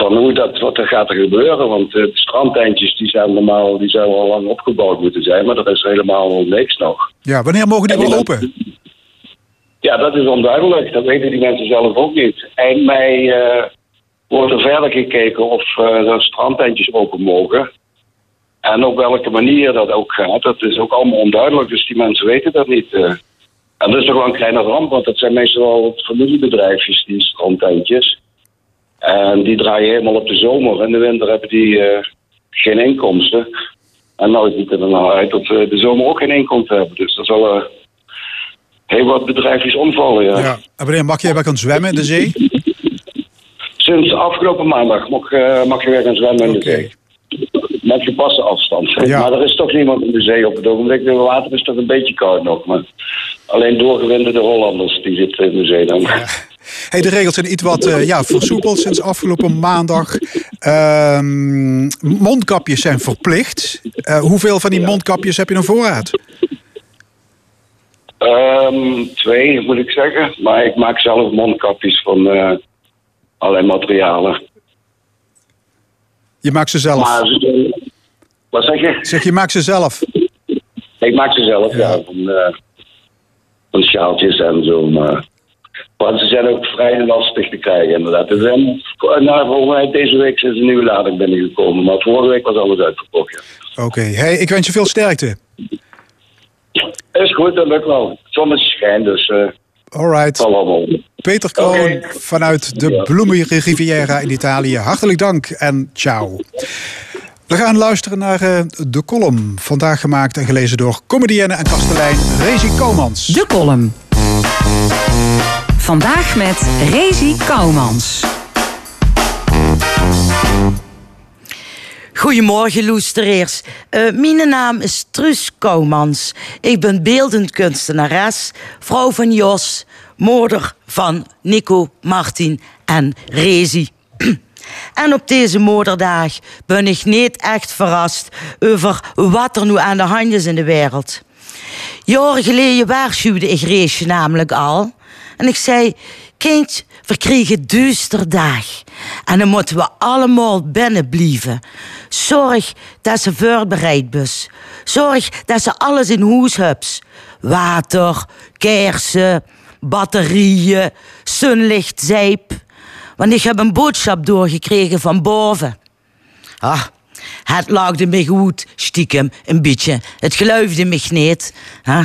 van hoe dat, wat er gaat er gebeuren. Want de strandtentjes die zijn normaal, die zouden al lang opgebouwd moeten zijn, maar er is helemaal niks nog. Ja, wanneer mogen die wel open? Ja, dat is onduidelijk. Dat weten die mensen zelf ook niet. Eind mei uh, wordt er verder gekeken of uh, er strandtentjes open mogen. En op welke manier dat ook gaat, dat is ook allemaal onduidelijk. Dus die mensen weten dat niet. Uh. En dat is toch wel een kleine ramp, want dat zijn meestal wel familiebedrijfjes, die strandtentjes. En die draaien helemaal op de zomer. En de winter hebben die uh, geen inkomsten. En nou ziet het er nou uit dat we de zomer ook geen inkomsten hebben. Dus dat zal uh, heel wat bedrijfjes omvallen, ja. ja. En mag jij weer gaan zwemmen in de zee? Sinds afgelopen maandag mag, uh, mag je weer gaan zwemmen in de okay. zee. Met gepaste afstand. Ja. Maar er is toch niemand in de zee op het ogenblik. Het water is toch een beetje koud nog. Maar alleen doorgewinterde Hollanders die zitten in de zee dan. Ja. Hey, de regels zijn iets wat uh, ja, versoepeld sinds afgelopen maandag. Uh, mondkapjes zijn verplicht. Uh, hoeveel van die mondkapjes heb je nog voorraad? Um, twee, moet ik zeggen. Maar ik maak zelf mondkapjes van uh, allerlei materialen. Je maakt ze zelf? Maar, wat zeg je? Zeg, je maakt ze zelf? Ik maak ze zelf, ja. ja van, van sjaaltjes en zo. Maar maar ze zijn ook vrij lastig te krijgen, inderdaad. Er zijn, nou, volgens mij deze week is een nieuwe lading binnengekomen. Maar vorige week was alles uitverkocht, ja. Oké. Okay. Hey, ik wens je veel sterkte. Is goed, dat lukt wel. Zon is schijn, dus... Uh... Alright. Peter Kroon vanuit de. Bloemen Riviera in Italië. Hartelijk dank en ciao. We gaan luisteren naar eh, de column. Vandaag gemaakt en gelezen door comedienne en kastelein Rezi Komans. De column. Vandaag met Rezi Kouwmans. Goedemorgen, loestereers. Eh, mijn naam is Truus Kouwmans. Ik ben beeldend kunstenares, vrouw van Jos, moeder van Nico, Martin en Rezi. En op deze moederdag ben ik niet echt verrast over wat er nu aan de hand is in de wereld. Jaren geleden waarschuwde ik Reesje namelijk al. En ik zei, kind, we krijgen duister dag. En dan moeten we allemaal binnen blijven. Zorg dat ze voorbereid is. Zorg dat ze alles in huis hebt. Water, kersen, batterieën, zonlicht, zeep. Want ik heb een boodschap doorgekregen van boven. Ah, het laagde me goed, stiekem, een beetje. Het geloofde me niet. hè.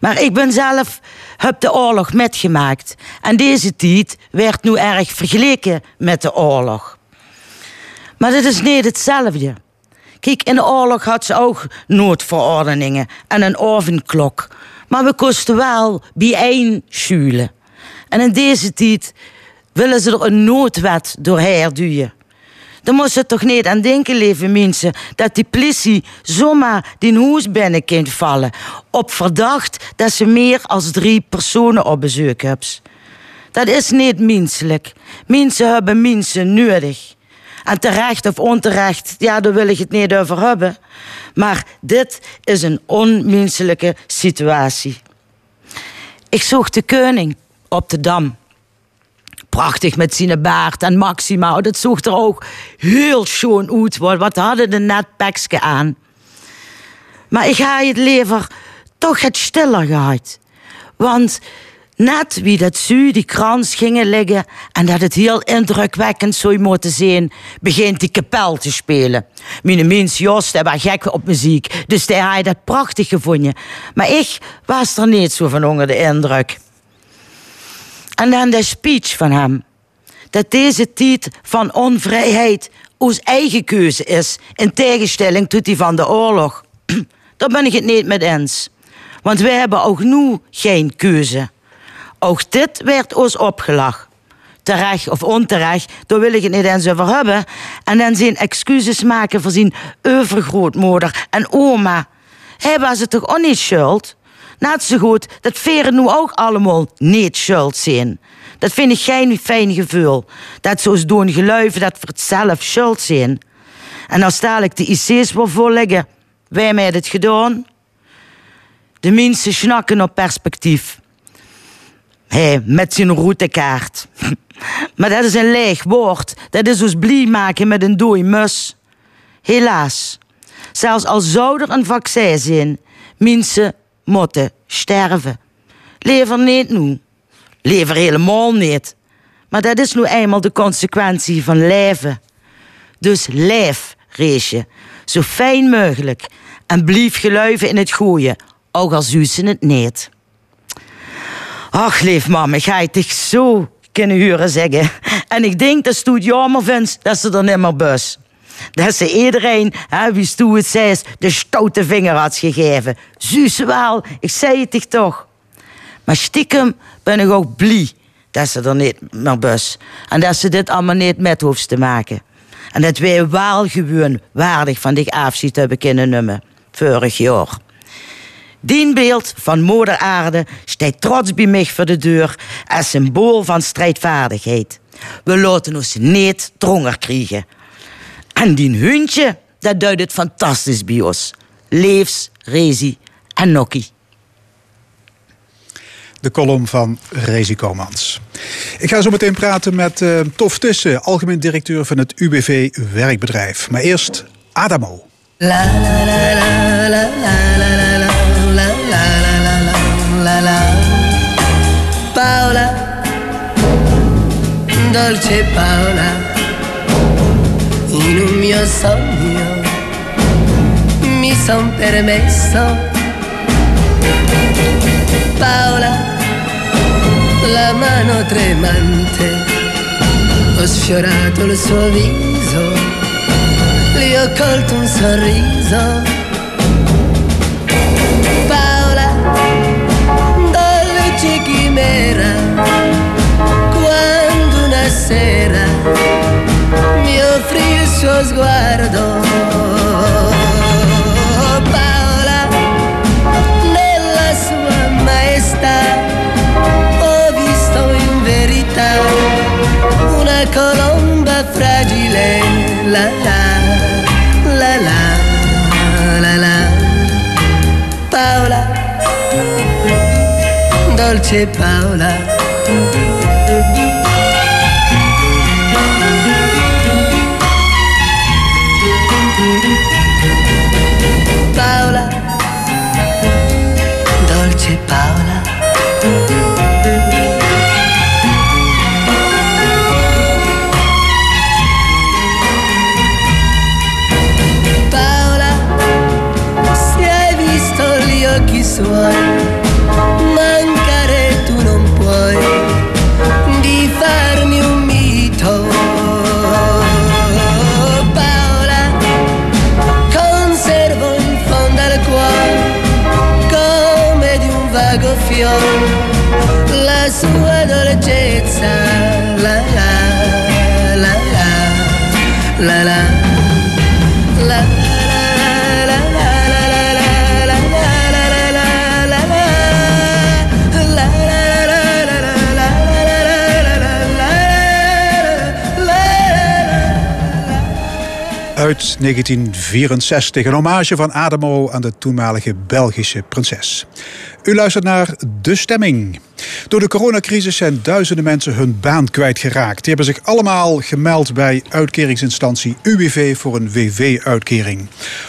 Maar ik ben zelf, heb de oorlog metgemaakt. En deze tijd werd nu erg vergeleken met de oorlog. Maar dat is niet hetzelfde. Kijk, in de oorlog had ze ook noodverordeningen en een ovenklok. Maar we kosten wel bijeen schuilen. En in deze tijd willen ze er een noodwet doorheen duwen. Dan moest je toch niet aan denken, lieve mensen, dat die politie zomaar die huis binnen vallen. Op verdacht dat ze meer als drie personen op bezoek hebben. Dat is niet menselijk. Mensen hebben mensen nodig. En terecht of onterecht, ja, daar wil ik het niet over hebben. Maar dit is een onmenselijke situatie. Ik zocht de koning op de dam. Prachtig met zijn baard en Maxima. Dat zag er ook heel schoon uit. want Wat hadden de net pakje aan. Maar ik ga het liever toch het stiller gehad. Want net wie dat zu die krans gingen liggen... en dat het heel indrukwekkend zou moeten zijn... begint die kapel te spelen. Mijn mens Jos, die was gek op muziek. Dus die had dat prachtig gevonden. Maar ik was er niet zo van onder de indruk. En dan de speech van hem. Dat deze tijd van onvrijheid ons eigen keuze is, in tegenstelling tot die van de oorlog. Daar ben ik het niet met eens. Want wij hebben ook nu geen keuze. Ook dit werd ons opgelachen. Terecht of onterecht, daar wil ik het niet eens over hebben. En dan zijn excuses maken voor zijn overgrootmoeder en oma. Hij was het toch ook niet schuld? Net zo goed dat veren nu ook allemaal niet schuld zijn. Dat vind ik geen fijn gevoel. Dat ze ons doen geluiven dat we het zelf schuld zijn. En als dadelijk de IC's wel vol liggen, wij hebben het gedaan. De mensen snakken op perspectief. Hé, met zijn routekaart. maar dat is een leeg woord. Dat is ons blij maken met een dooi mus. Helaas. Zelfs al zou er een vaccin zijn, mensen moeten sterven. Lever niet nu. Lever helemaal niet. Maar dat is nu eenmaal de consequentie van leven. Dus leef, Reesje. Zo fijn mogelijk. En blijf geluiven in het goeie, ook al zuzen het niet. Ach, lief mama, ga je toch zo kunnen huren zeggen. En ik denk dat Stoet jammer vindt dat ze er niet meer bus. Dat ze iedereen, hè, wie Stoe het de stoute vinger had gegeven. Zuus wel, ik zei het dich toch. Maar stiekem ben ik ook blij dat ze er niet meer bus. En dat ze dit allemaal niet met hoeft te maken. En dat wij wel gewoon waardig van die afschiet hebben kunnen nemen. Vorig jaar. Die beeld van moeder aarde staat trots bij mij voor de deur als symbool van strijdvaardigheid. We laten ons niet dronger krijgen. En die hondje, dat duidt het fantastisch bij ons. Leefs, Rezi en Nokki. De column van Rezi Komans. Ik ga zo meteen praten met uh, Tof Tussen, algemeen directeur van het UBV Werkbedrijf. Maar eerst Adamo. La, la, la, Paola, dolce Paola. Mio sogno mi son permesso Paola, la mano tremante, ho sfiorato il suo viso, gli ho colto un sorriso. Paola, dolce chimera, quando una sera suo sguardo. Paola, nella sua maestà ho visto in verità una colomba fragile, la la, la la, la la. Paola, dolce Paola. Uit 1964, een hommage van Adamo aan de toenmalige Belgische prinses. U luistert naar De Stemming. Door de coronacrisis zijn duizenden mensen hun baan kwijtgeraakt. Die hebben zich allemaal gemeld bij uitkeringsinstantie UWV voor een WW-uitkering.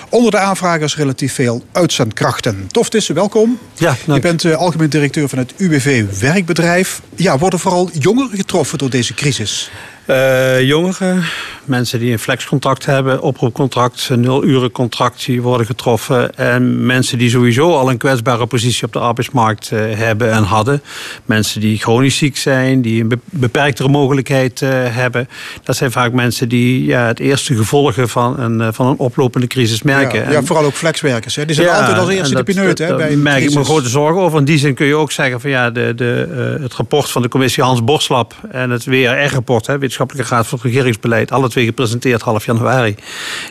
Onder de aanvragers relatief veel uitzendkrachten. Toftis, welkom. Ja, Je bent eh, algemeen directeur van het UWV Werkbedrijf. Ja, worden vooral jongeren getroffen door deze crisis? Eh, jongeren, mensen die een flexcontract hebben, oproepcontract, een nul-urencontract, die worden getroffen. En mensen die sowieso al een kwetsbare positie op de arbeidsmarkt eh, hebben en hadden. Mensen die chronisch ziek zijn, die een be- beperktere mogelijkheid eh, hebben. Dat zijn vaak mensen die ja, het eerste gevolgen van een, van een oplopende crisis merken. Ja, En- ja, vooral ook flexwerkers. Hè. Die zijn altijd als eerste en de pineut dat een merk ik me grote zorgen over. In die zin kun je ook zeggen van ja, de, de, het rapport van de commissie Hans Borslap en het WRR-rapport, Wetenschappelijke Raad voor het Regeringsbeleid, alle twee gepresenteerd half januari,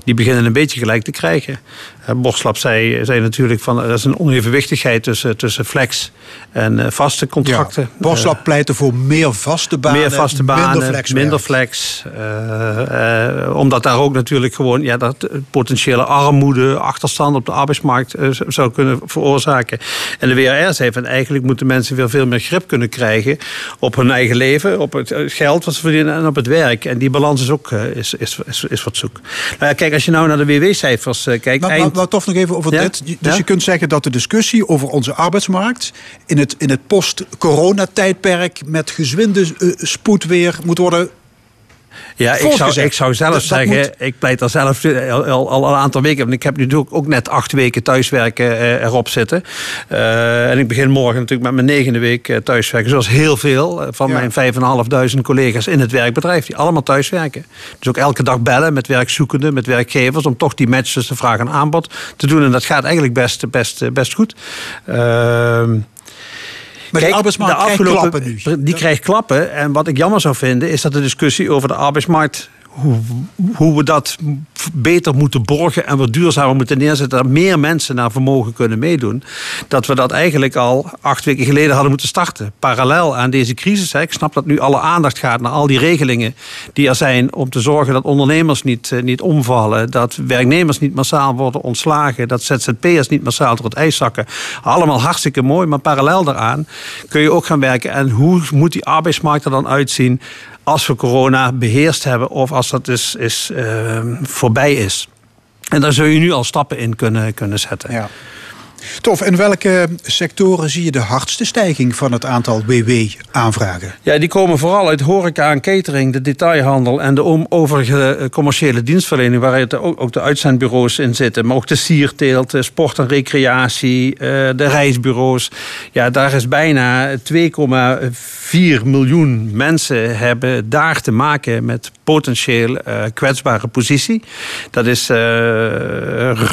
die beginnen een beetje gelijk te krijgen. Eh, Borslap zei, zei natuurlijk van er is een onevenwichtigheid tussen, tussen flex en eh, vaste contracten. Ja, Borslap pleitte voor meer vaste banen, Meer vaste banen, minder flexwerk. minder flex. eh, eh, omdat daar ook natuurlijk gewoon ja, dat eh, potentiële armoede, achterstand op de arbeidsmarkt eh, zou kunnen veroorzaken. En de WRR zei van eigenlijk moeten mensen weer veel meer grip kunnen krijgen op hun eigen leven, op het eh, geld wat ze verdienen en op het werk. En die balans is ook eh, is, is, is, is wat zoek. Nou ja, kijk, als je nou naar de WW-cijfers kijkt. Maar, maar, maar toch nog even over Ja? dit. Dus Ja? je kunt zeggen dat de discussie over onze arbeidsmarkt... in het, in het post-corona-tijdperk met gezwinde eh, spoed weer moet worden Ja, ik zou, ik zou zelf Dat- dat zeggen, moet- ik pleit daar zelf al, al, al een aantal weken. Want ik heb nu natuurlijk ook net acht weken thuiswerken eh, erop zitten. Eh, en ik begin morgen natuurlijk met mijn negende week eh, thuiswerken. Zoals heel veel eh, van Ja. mijn vijf en een half duizend collega's in het werkbedrijf. Die allemaal thuiswerken. Dus ook elke dag bellen met werkzoekenden, met werkgevers. Om toch die match tussen vraag en aanbod te doen. En dat gaat eigenlijk best, best, best goed. Ehm Maar die arbeidsmarkt de krijgt klappen nu. Die krijgt klappen. En wat ik jammer zou vinden, is dat de discussie over de arbeidsmarkt. Hoe, hoe we dat beter moeten borgen en wat duurzamer moeten neerzetten. Dat meer mensen naar vermogen kunnen meedoen. Dat we dat eigenlijk al acht weken geleden hadden moeten starten. Parallel aan deze crisis. Hè. Ik snap dat nu alle aandacht gaat naar al die regelingen die er zijn. Om te zorgen dat ondernemers niet, eh, niet omvallen. Dat werknemers niet massaal worden ontslagen. Dat ZZP'ers niet massaal door het ijs zakken. Allemaal hartstikke mooi. Maar parallel daaraan kun je ook gaan werken. En hoe moet die arbeidsmarkt er dan uitzien als we corona beheerst hebben of als dat is, is, eh, voorbij is. En daar zul je nu al stappen in kunnen, kunnen zetten. Ja. Tof, in welke sectoren zie je de hardste stijging van het aantal WW-aanvragen? Ja, die komen vooral uit horeca en catering, de detailhandel en de overige eh, commerciële dienstverlening, waar ook, de uitzendbureaus in zitten, maar ook de sierteelt, sport en recreatie, eh, de reisbureaus. Ja, daar is bijna 2,4 miljoen mensen hebben daar te maken met potentieel eh, kwetsbare positie. Dat is eh,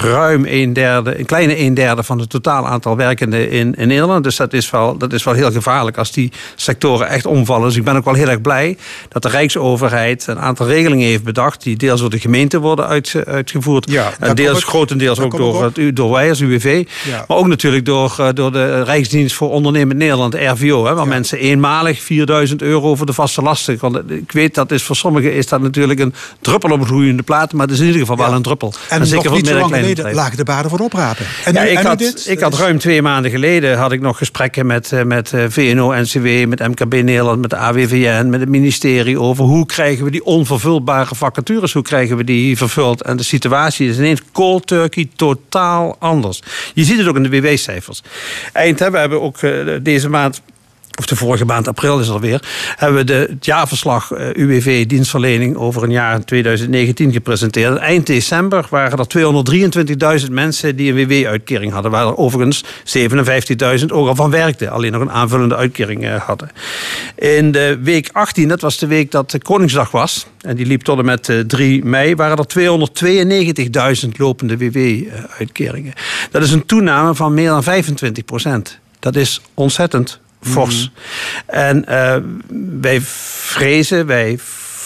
ruim een derde, een kleine een derde van het totaal aantal werkenden in, in Nederland. Dus dat is, wel, dat is wel heel gevaarlijk als die sectoren echt omvallen. Dus ik ben ook wel heel erg blij dat de Rijksoverheid een aantal regelingen heeft bedacht, die deels door de gemeente worden uit, uitgevoerd. Ja, en deels, kom ik- grotendeels ook door, het, door wij als UWV. Ja. Maar ook natuurlijk door, eh, door de Rijksdienst voor Ondernemend Nederland, de RVO. Hè, waar mensen eenmalig 4000 euro voor de vaste lasten. Want ik weet dat is voor sommigen is dat natuurlijk een druppel op een gloeiende plaat. Maar het is in ieder geval wel een druppel. En, zeker niet zo lang geleden lagen de baden voor oprapen. En ja, nu, ik, en had, dit? ik had ruim twee maanden geleden had ik nog gesprekken met, eh, met eh, VNO-NCW, met MKB Nederland, met de AWVN, met het ministerie over hoe krijgen we die onvervulbare vacatures, hoe krijgen we die vervuld. En de situatie is ineens cold turkey totaal anders. Je ziet het ook in de WW-cijfers. Eind, hè, we hebben ook eh, deze maand of de vorige maand, april is het alweer, hebben we de, het jaarverslag eh, UWV dienstverlening over een jaar 2019 gepresenteerd. Eind december waren er 223.000 mensen die een WW-uitkering hadden, waar er overigens 57.000 ook al van werkten, alleen nog een aanvullende uitkering eh, hadden. In de week 18, dat was de week dat Koningsdag was, en die liep tot en met eh, 3 mei, waren er 292.000 lopende WW-uitkeringen. Dat is een toename van meer dan 25 procent. Dat is ontzettend fors. En eh, wij vrezen, wij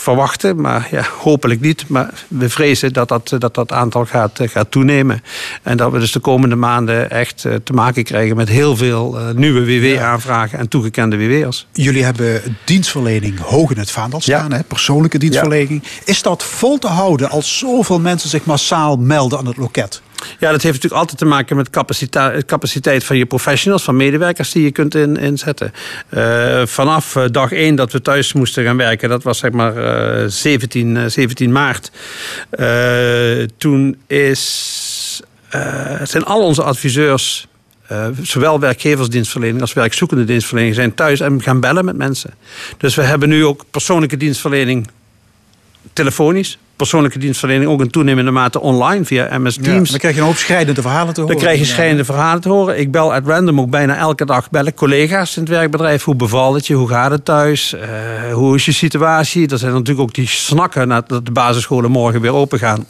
verwachten, maar ja, hopelijk niet. Maar we vrezen dat dat, dat, dat aantal gaat, eh, gaat toenemen. En dat we dus de komende maanden echt eh, te maken krijgen met heel veel eh, nieuwe WW-aanvragen en toegekende WW'ers. Jullie hebben dienstverlening hoog in het vaandel staan, hè? persoonlijke dienstverlening. Is dat vol te houden als zoveel mensen zich massaal melden aan het loket? Ja, dat heeft natuurlijk altijd te maken met capaciteit, capaciteit van je professionals, van medewerkers die je kunt in, inzetten. Eh, vanaf eh, dag één dat we thuis moesten gaan werken, dat was zeg maar eh, 17, eh, 17 maart. Toen is, zijn al onze adviseurs. zowel werkgeversdienstverlening als werkzoekende dienstverlening zijn thuis en gaan bellen met mensen. Dus we hebben nu ook persoonlijke dienstverlening telefonisch. Persoonlijke dienstverlening ook in toenemende mate online via MS Ja, Teams. dan krijg je een hoop schrijnende verhalen te horen. Dan krijg je schrijnende verhalen te horen. Ik bel at random ook bijna elke dag bellen collega's in het werkbedrijf. Hoe bevalt het je? Hoe gaat het thuis? Eh, hoe is je situatie? Er zijn natuurlijk ook die snakken nadat de basisscholen morgen weer open gaan.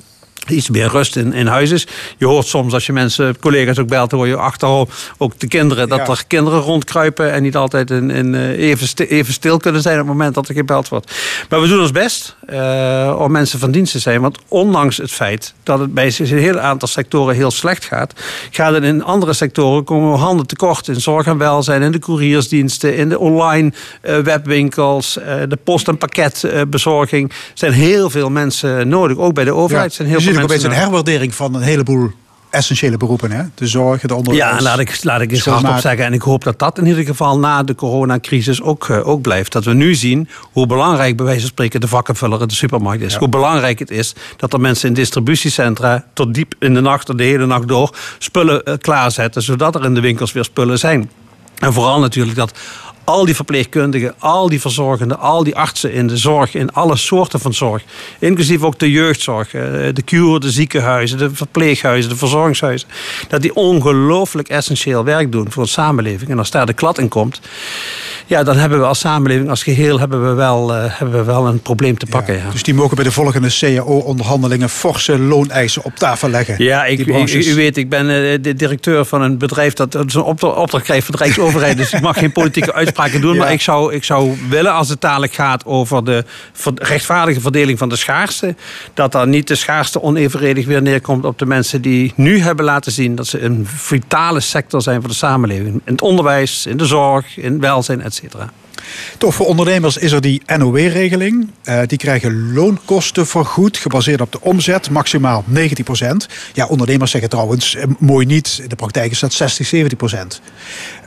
Iets meer rust in, in huis is. Je hoort soms als je mensen, collega's ook belt, hoor je achterop ook de kinderen, dat Ja. er kinderen rondkruipen en niet altijd in, in, eh, even, sti- even stil kunnen zijn op het moment dat er gebeld wordt. Maar we doen ons best eh, om mensen van dienst te zijn. Want ondanks het feit dat het bij een heel aantal sectoren heel slecht gaat, gaat het in andere sectoren komen we handen tekort. In zorg en welzijn, in de couriersdiensten, in de online eh, webwinkels, de post- en pakketbezorging. Er zijn heel veel mensen nodig. Ook bij de overheid zijn heel veel mensen opeens een herwaardering van een heleboel essentiële beroepen. Hè? De zorg, het onderwijs. Ja, laat ik, laat ik eens hardop zeggen. En ik hoop dat dat in ieder geval na de coronacrisis ook, eh, ook blijft. Dat we nu zien hoe belangrijk bij wijze van spreken de vakkenvuller in de supermarkt is. Hoe belangrijk het is dat er mensen in distributiecentra tot diep in de nacht, of de hele nacht door, spullen eh, klaarzetten. Zodat er in de winkels weer spullen zijn. En vooral natuurlijk dat al die verpleegkundigen, al die verzorgenden, al die artsen in de zorg, in alle soorten van zorg, inclusief ook de jeugdzorg, eh, de cure, de ziekenhuizen, de verpleeghuizen, de verzorgingshuizen, dat die ongelooflijk essentieel werk doen voor de samenleving. En als daar de klad in komt, ja, dan hebben we als samenleving, als geheel, hebben we wel, eh, hebben we wel een probleem te pakken. Ja. Dus die mogen bij de volgende CAO-onderhandelingen forse looneisen op tafel leggen. Ja, ik, u, weet, ik ben eh, de directeur van een bedrijf dat dat is een opdra- opdracht krijgt van de Rijksoverheid. dus ik mag geen politieke uitspraken doen. Ja. Maar ik zou, ik zou willen, als het dadelijk gaat over de rechtvaardige verdeling van de schaarste, dat dan niet de schaarste onevenredig weer neerkomt op de mensen die nu hebben laten zien dat ze een vitale sector zijn voor de samenleving. In het onderwijs, in de zorg, in welzijn, et cetera. Toch voor ondernemers is er die NOW-regeling. Eh, die krijgen loonkosten vergoed, gebaseerd op de omzet, maximaal 19% Ja, ondernemers zeggen trouwens, eh, mooi niet, in de praktijk is dat 60, 70%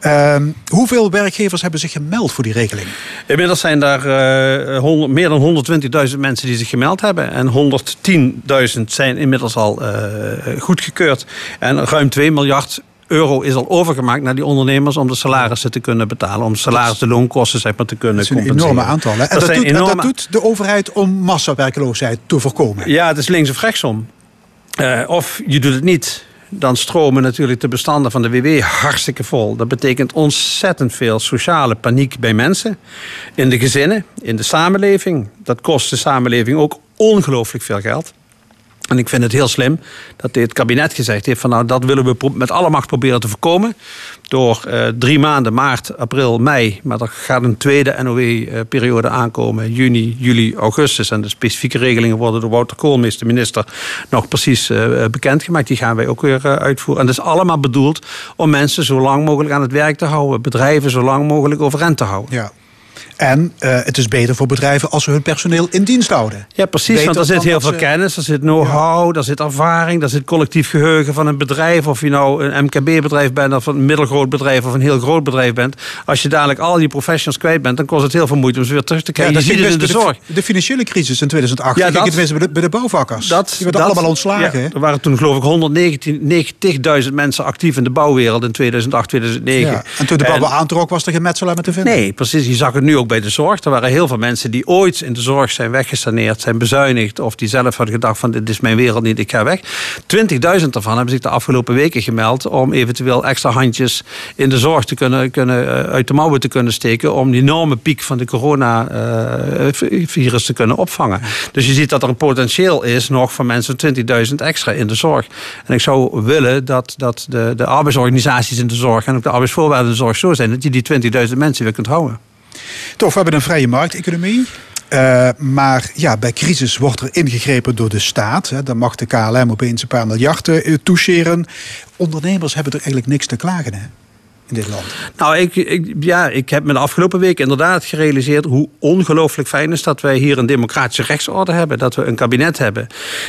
Ehm, hoeveel werkgevers hebben zich gemeld voor die regeling? Inmiddels zijn daar eh, meer dan 120.000 mensen die zich gemeld hebben. En 110.000 zijn inmiddels al goedgekeurd. En ruim 2 miljard euro is al overgemaakt naar die ondernemers om de salarissen te kunnen betalen. Om de salaris, de loonkosten zeg maar, te kunnen Dat is een compenseren. enorme aantal. Hè? En, dat, doet, en dat enorme- doet de overheid om massawerkeloosheid te voorkomen. Ja, het is links of rechtsom. Eh, of je doet het niet. Dan stromen natuurlijk de bestanden van de WW hartstikke vol. Dat betekent ontzettend veel sociale paniek bij mensen. In de gezinnen, in de samenleving. Dat kost de samenleving ook ongelooflijk veel geld. En ik vind het heel slim dat dit kabinet gezegd heeft van nou dat willen we met alle macht proberen te voorkomen. Door eh, drie maanden, maart, april, mei. Maar er gaat een tweede NOW-periode aankomen. Juni, juli, augustus. En de specifieke regelingen worden door Wouter Koolmees, de minister, nog precies eh, bekendgemaakt. Die gaan wij ook weer eh, uitvoeren. En dat is allemaal bedoeld om mensen zo lang mogelijk aan het werk te houden. Bedrijven zo lang mogelijk overeind te houden. Ja. En eh, het is beter voor bedrijven als ze hun personeel in dienst houden. Ja, precies. Beter want er zit heel veel ze- kennis, er zit know-how, daar zit ervaring, daar zit collectief geheugen van een bedrijf. Of je nou een MKB-bedrijf bent, of een middelgroot bedrijf, of een heel groot bedrijf bent. Als je dadelijk al die professionals kwijt bent, dan kost het heel veel moeite om ze weer terug te krijgen. dat je ziet ging het in de zorg. De, financiële crisis in 2008 Ja, ging dat- het tenminste bij de, bij de bouwvakkers. Dat, Die werden dat- allemaal ontslagen. ja, er waren toen geloof ik 190.000 mensen actief in de bouwwereld in 2008, 2009. Ja. En toen de babbel aantrok, was er geen metselaar meer te vinden. Nee, precies. Je zag het nu ook bij de zorg. Er waren heel veel mensen die ooit in de zorg zijn weggesaneerd, zijn bezuinigd. Of die zelf hadden gedacht van dit is mijn wereld niet, ik ga weg. 20.000 daarvan hebben zich de afgelopen weken gemeld om eventueel extra handjes in de zorg te kunnen, kunnen, eh, uit de mouwen te kunnen steken. Om die enorme piek van de coronavirus te kunnen opvangen. Dus je ziet dat er een potentieel is nog van mensen 20.000 extra in de zorg. En ik zou willen dat, dat de, de arbeidsorganisaties in de zorg en ook de arbeidsvoorwaarden in de zorg zo zijn dat je die 20.000 mensen weer kunt houden. Toch, we hebben een vrije markteconomie. Eh, maar ja, bij crisis wordt er ingegrepen door de staat. Hè. Dan mag de KLM opeens een paar miljard eh, toucheren. Ondernemers hebben er eigenlijk niks te klagen hè, in dit land. Nou, ik, ik, ja, ik heb me de afgelopen week inderdaad gerealiseerd hoe ongelooflijk fijn is dat wij hier een democratische rechtsorde hebben. Dat we een kabinet hebben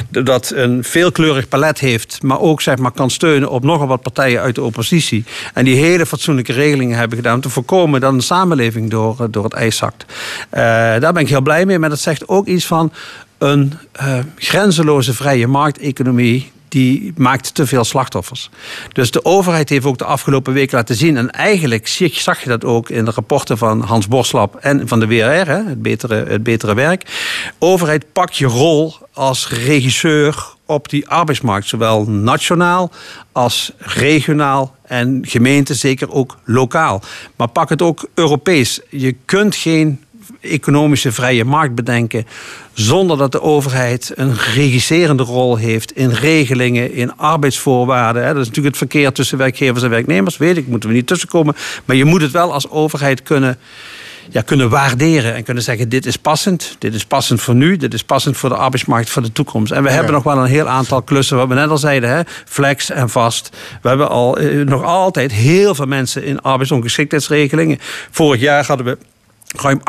dat een veelkleurig palet heeft, maar ook zeg maar, kan steunen op nogal wat partijen uit de oppositie. En die hele fatsoenlijke regelingen hebben gedaan om te voorkomen dat een samenleving door, door het ijs zakt. Eh, daar ben ik heel blij mee, maar dat zegt ook iets van een eh, grenzeloze vrije markteconomie die maakt te veel slachtoffers. Dus de overheid heeft ook de afgelopen weken laten zien... en eigenlijk zag je dat ook in de rapporten van Hans Borslap... en van de WRR, het, betere, het betere werk. Overheid, pak je rol als regisseur op die arbeidsmarkt. Zowel nationaal als regionaal en gemeente, zeker ook lokaal. Maar pak het ook Europees. Je kunt geen economische vrije markt bedenken zonder dat de overheid een regisserende rol heeft in regelingen, in arbeidsvoorwaarden. Dat is natuurlijk het verkeer tussen werkgevers en werknemers, weet ik, moeten we niet tussenkomen. Maar je moet het wel als overheid kunnen, ja, kunnen waarderen en kunnen zeggen: dit is passend, dit is passend voor nu, dit is passend voor de arbeidsmarkt voor de toekomst. En we hebben nog wel een heel aantal klussen, wat we net al zeiden, hè, flex en vast. We hebben al eh, nog altijd heel veel mensen in arbeidsongeschiktheidsregelingen. Vorig jaar hadden we ruim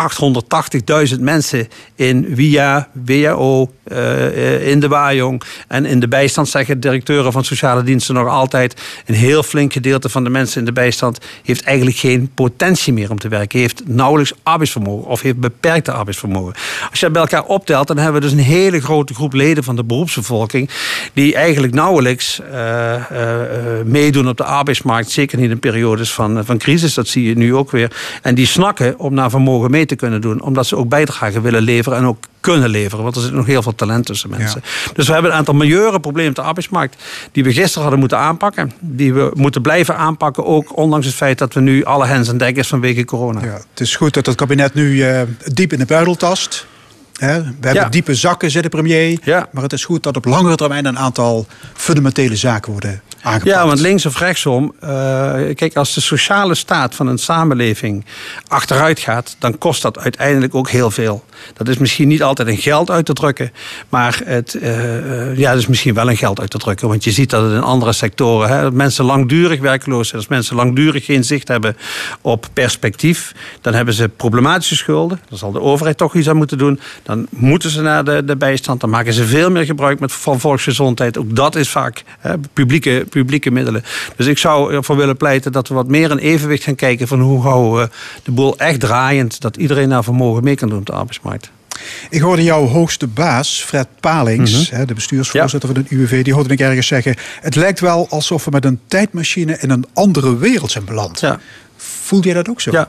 880.000 mensen in WIA, WHO, eh, in de Wajong en in de bijstand zeggen directeuren van sociale diensten nog altijd. Een heel flink gedeelte van de mensen in de bijstand heeft eigenlijk geen potentie meer om te werken. Heeft nauwelijks arbeidsvermogen of heeft beperkte arbeidsvermogen. Als je dat bij elkaar optelt, dan hebben we dus een hele grote groep leden van de beroepsbevolking die eigenlijk nauwelijks eh, eh, eh, meedoen op de arbeidsmarkt. Zeker niet in periodes van, van crisis, dat zie je nu ook weer. En die snakken om naar vermogen mee te kunnen doen, omdat ze ook bijdrage willen leveren en ook kunnen leveren. Want er zit nog heel veel talent tussen mensen. Dus we hebben een aantal majeure problemen op de arbeidsmarkt die we gisteren hadden moeten aanpakken. Die we moeten blijven aanpakken, ook ondanks het feit dat we nu alle hens aan dek is vanwege corona. Ja, het is goed dat het kabinet nu eh, diep in de buidel tast. We hebben Ja. diepe zakken, zegt de premier. Ja. Maar het is goed dat op langere termijn een aantal fundamentele zaken worden Ja, want links of rechtsom, eh, kijk, als de sociale staat van een samenleving achteruit gaat, dan kost dat uiteindelijk ook heel veel. Dat is misschien niet altijd in geld uit te drukken, maar het eh, eh, ja, het is misschien wel in geld uit te drukken. Want je ziet dat het in andere sectoren, hè, dat mensen langdurig werkloos zijn, als mensen langdurig geen zicht hebben op perspectief, dan hebben ze problematische schulden. Dan zal de overheid toch iets aan moeten doen. Dan moeten ze naar de, de bijstand. Dan maken ze veel meer gebruik met, van volksgezondheid. Ook dat is vaak hè, publieke, publieke middelen. Dus ik zou ervoor willen pleiten dat we wat meer in evenwicht gaan kijken van hoe houden we de boel echt draaiend. Dat iedereen naar vermogen mee kan doen op de arbeidsmarkt. Ik hoorde jouw hoogste baas, Fred Palings, Mhm. de bestuursvoorzitter van het UWV, die hoorde ik ergens zeggen: Het lijkt wel alsof we met een tijdmachine in een andere wereld zijn beland. Ja. Voelde jij dat ook zo? Ja.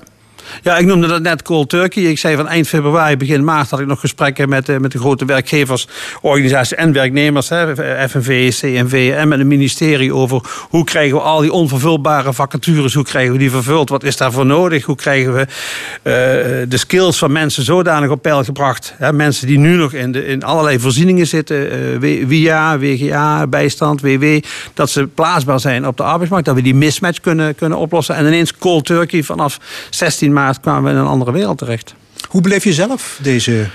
Ja, ik noemde dat net cold turkey. Ik zei van eind februari, begin maart had ik nog gesprekken met, eh, met de grote werkgeversorganisaties en werknemers, hè, FNV, CNV en met het ministerie over hoe krijgen we al die onvervulbare vacatures, hoe krijgen we die vervuld, wat is daarvoor nodig, hoe krijgen we eh, de skills van mensen zodanig op peil gebracht. Hè, mensen die nu nog in, de, in allerlei voorzieningen zitten, eh, W- WIA, WGA, bijstand, WW, dat ze plaatsbaar zijn op de arbeidsmarkt, dat we die mismatch kunnen, kunnen oplossen. En ineens cold turkey vanaf 16 maart kwamen we in een andere wereld terecht. Hoe beleef je zelf deze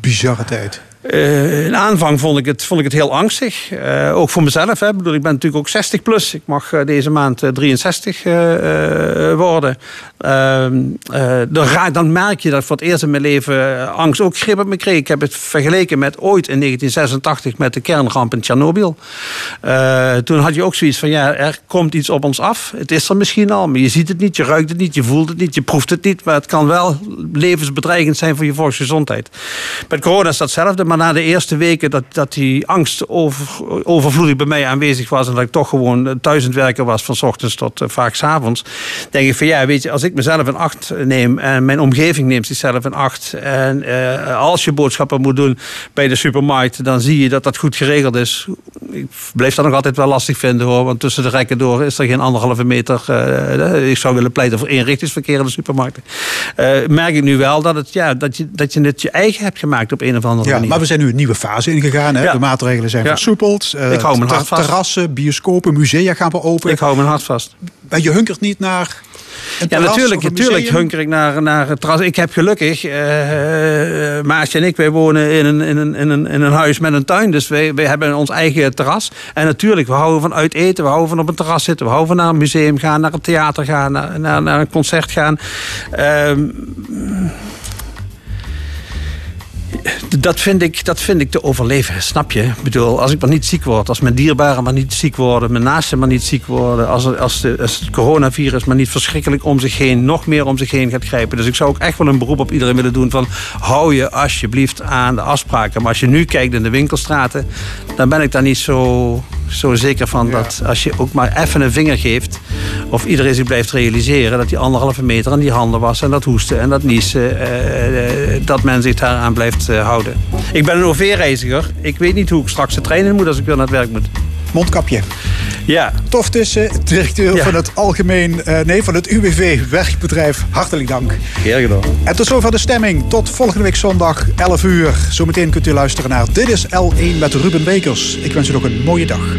bizarre tijd? Eh, in aanvang vond ik het, vond ik het heel angstig. Eh, ook voor mezelf. Hè. Ik, bedoel, ik ben natuurlijk ook 60 plus. Ik mag eh, deze maand eh, 63 eh, eh, worden. Ehm, eh, dan, dan merk je dat voor het eerst in mijn leven angst ook grip op me kreeg. Ik heb het vergeleken met ooit in 1986 met de kernramp in Tsjernobyl. Toen had je ook zoiets van, ja, er komt iets op ons af. Het is er misschien al, maar je ziet het niet, je ruikt het niet, je voelt het niet, je proeft het niet. Maar het kan wel levensbedreigend zijn voor je volksgezondheid. Met corona is dat hetzelfde, maar na de eerste weken dat, dat die angst over, overvloedig bij mij aanwezig was... en dat ik toch gewoon thuis aan het werken was van 's ochtends tot eh, vaak 's avonds... denk ik van ja, weet je, als ik mezelf in acht neem en mijn omgeving neemt zichzelf in acht... en eh, als je boodschappen moet doen bij de supermarkt... dan zie je dat dat goed geregeld is. Ik blijf dat nog altijd wel lastig vinden hoor, want tussen de rekken door is er geen anderhalve meter. eh, ik zou willen pleiten voor eenrichtingsverkeer in de supermarkten. Merk ik nu wel dat, het, ja, dat, je, dat je het je eigen hebt gemaakt op een of andere Ja, manier. We zijn nu een nieuwe fase ingegaan. Hè? Ja. De maatregelen zijn Ja. versoepeld. Eh, Ik hou mijn hart vast. Terrassen, bioscopen, musea gaan we open. Ik hou mijn hart vast. Maar je hunkert niet naar Ja, terras natuurlijk, natuurlijk hunker ik naar, naar het terras. Ik heb gelukkig, eh, Maasje en ik, wij wonen in een, in, een, in, een, in een huis met een tuin. Dus wij, wij hebben ons eigen terras. En natuurlijk, we houden van uit eten, we houden van op een terras zitten. We houden van naar een museum gaan, naar een theater gaan, naar, naar, naar een concert gaan. Ehm, dat vind, ik, dat vind ik te overleven, snap je? Bedoel, als ik maar niet ziek word, als mijn dierbaren maar niet ziek worden, mijn naasten maar niet ziek worden, als, als het coronavirus maar niet verschrikkelijk om zich heen, nog meer om zich heen gaat grijpen. Dus ik zou ook echt wel een beroep op iedereen willen doen van hou je alsjeblieft aan de afspraken. Maar als je nu kijkt in de winkelstraten, dan ben ik daar niet zo, zo zeker van dat als je ook maar even een vinger geeft, of iedereen zich blijft realiseren dat die anderhalve meter aan die handen was en dat hoesten en dat niezen, eh, eh, dat men zich daaraan blijft eh, houden. Ik ben een OV-reiziger. Ik weet niet hoe ik straks de trein in moet als ik weer naar het werk moet. Mondkapje. Ja. Tof Tissen, directeur van het algemeen, eh, nee, van het UWV werkbedrijf. Hartelijk dank. Heel gedaan. En tot zover de stemming. Tot volgende week zondag 11 uur. Zometeen kunt u luisteren naar Dit is L1 met Ruben Bekers. Ik wens u nog een mooie dag.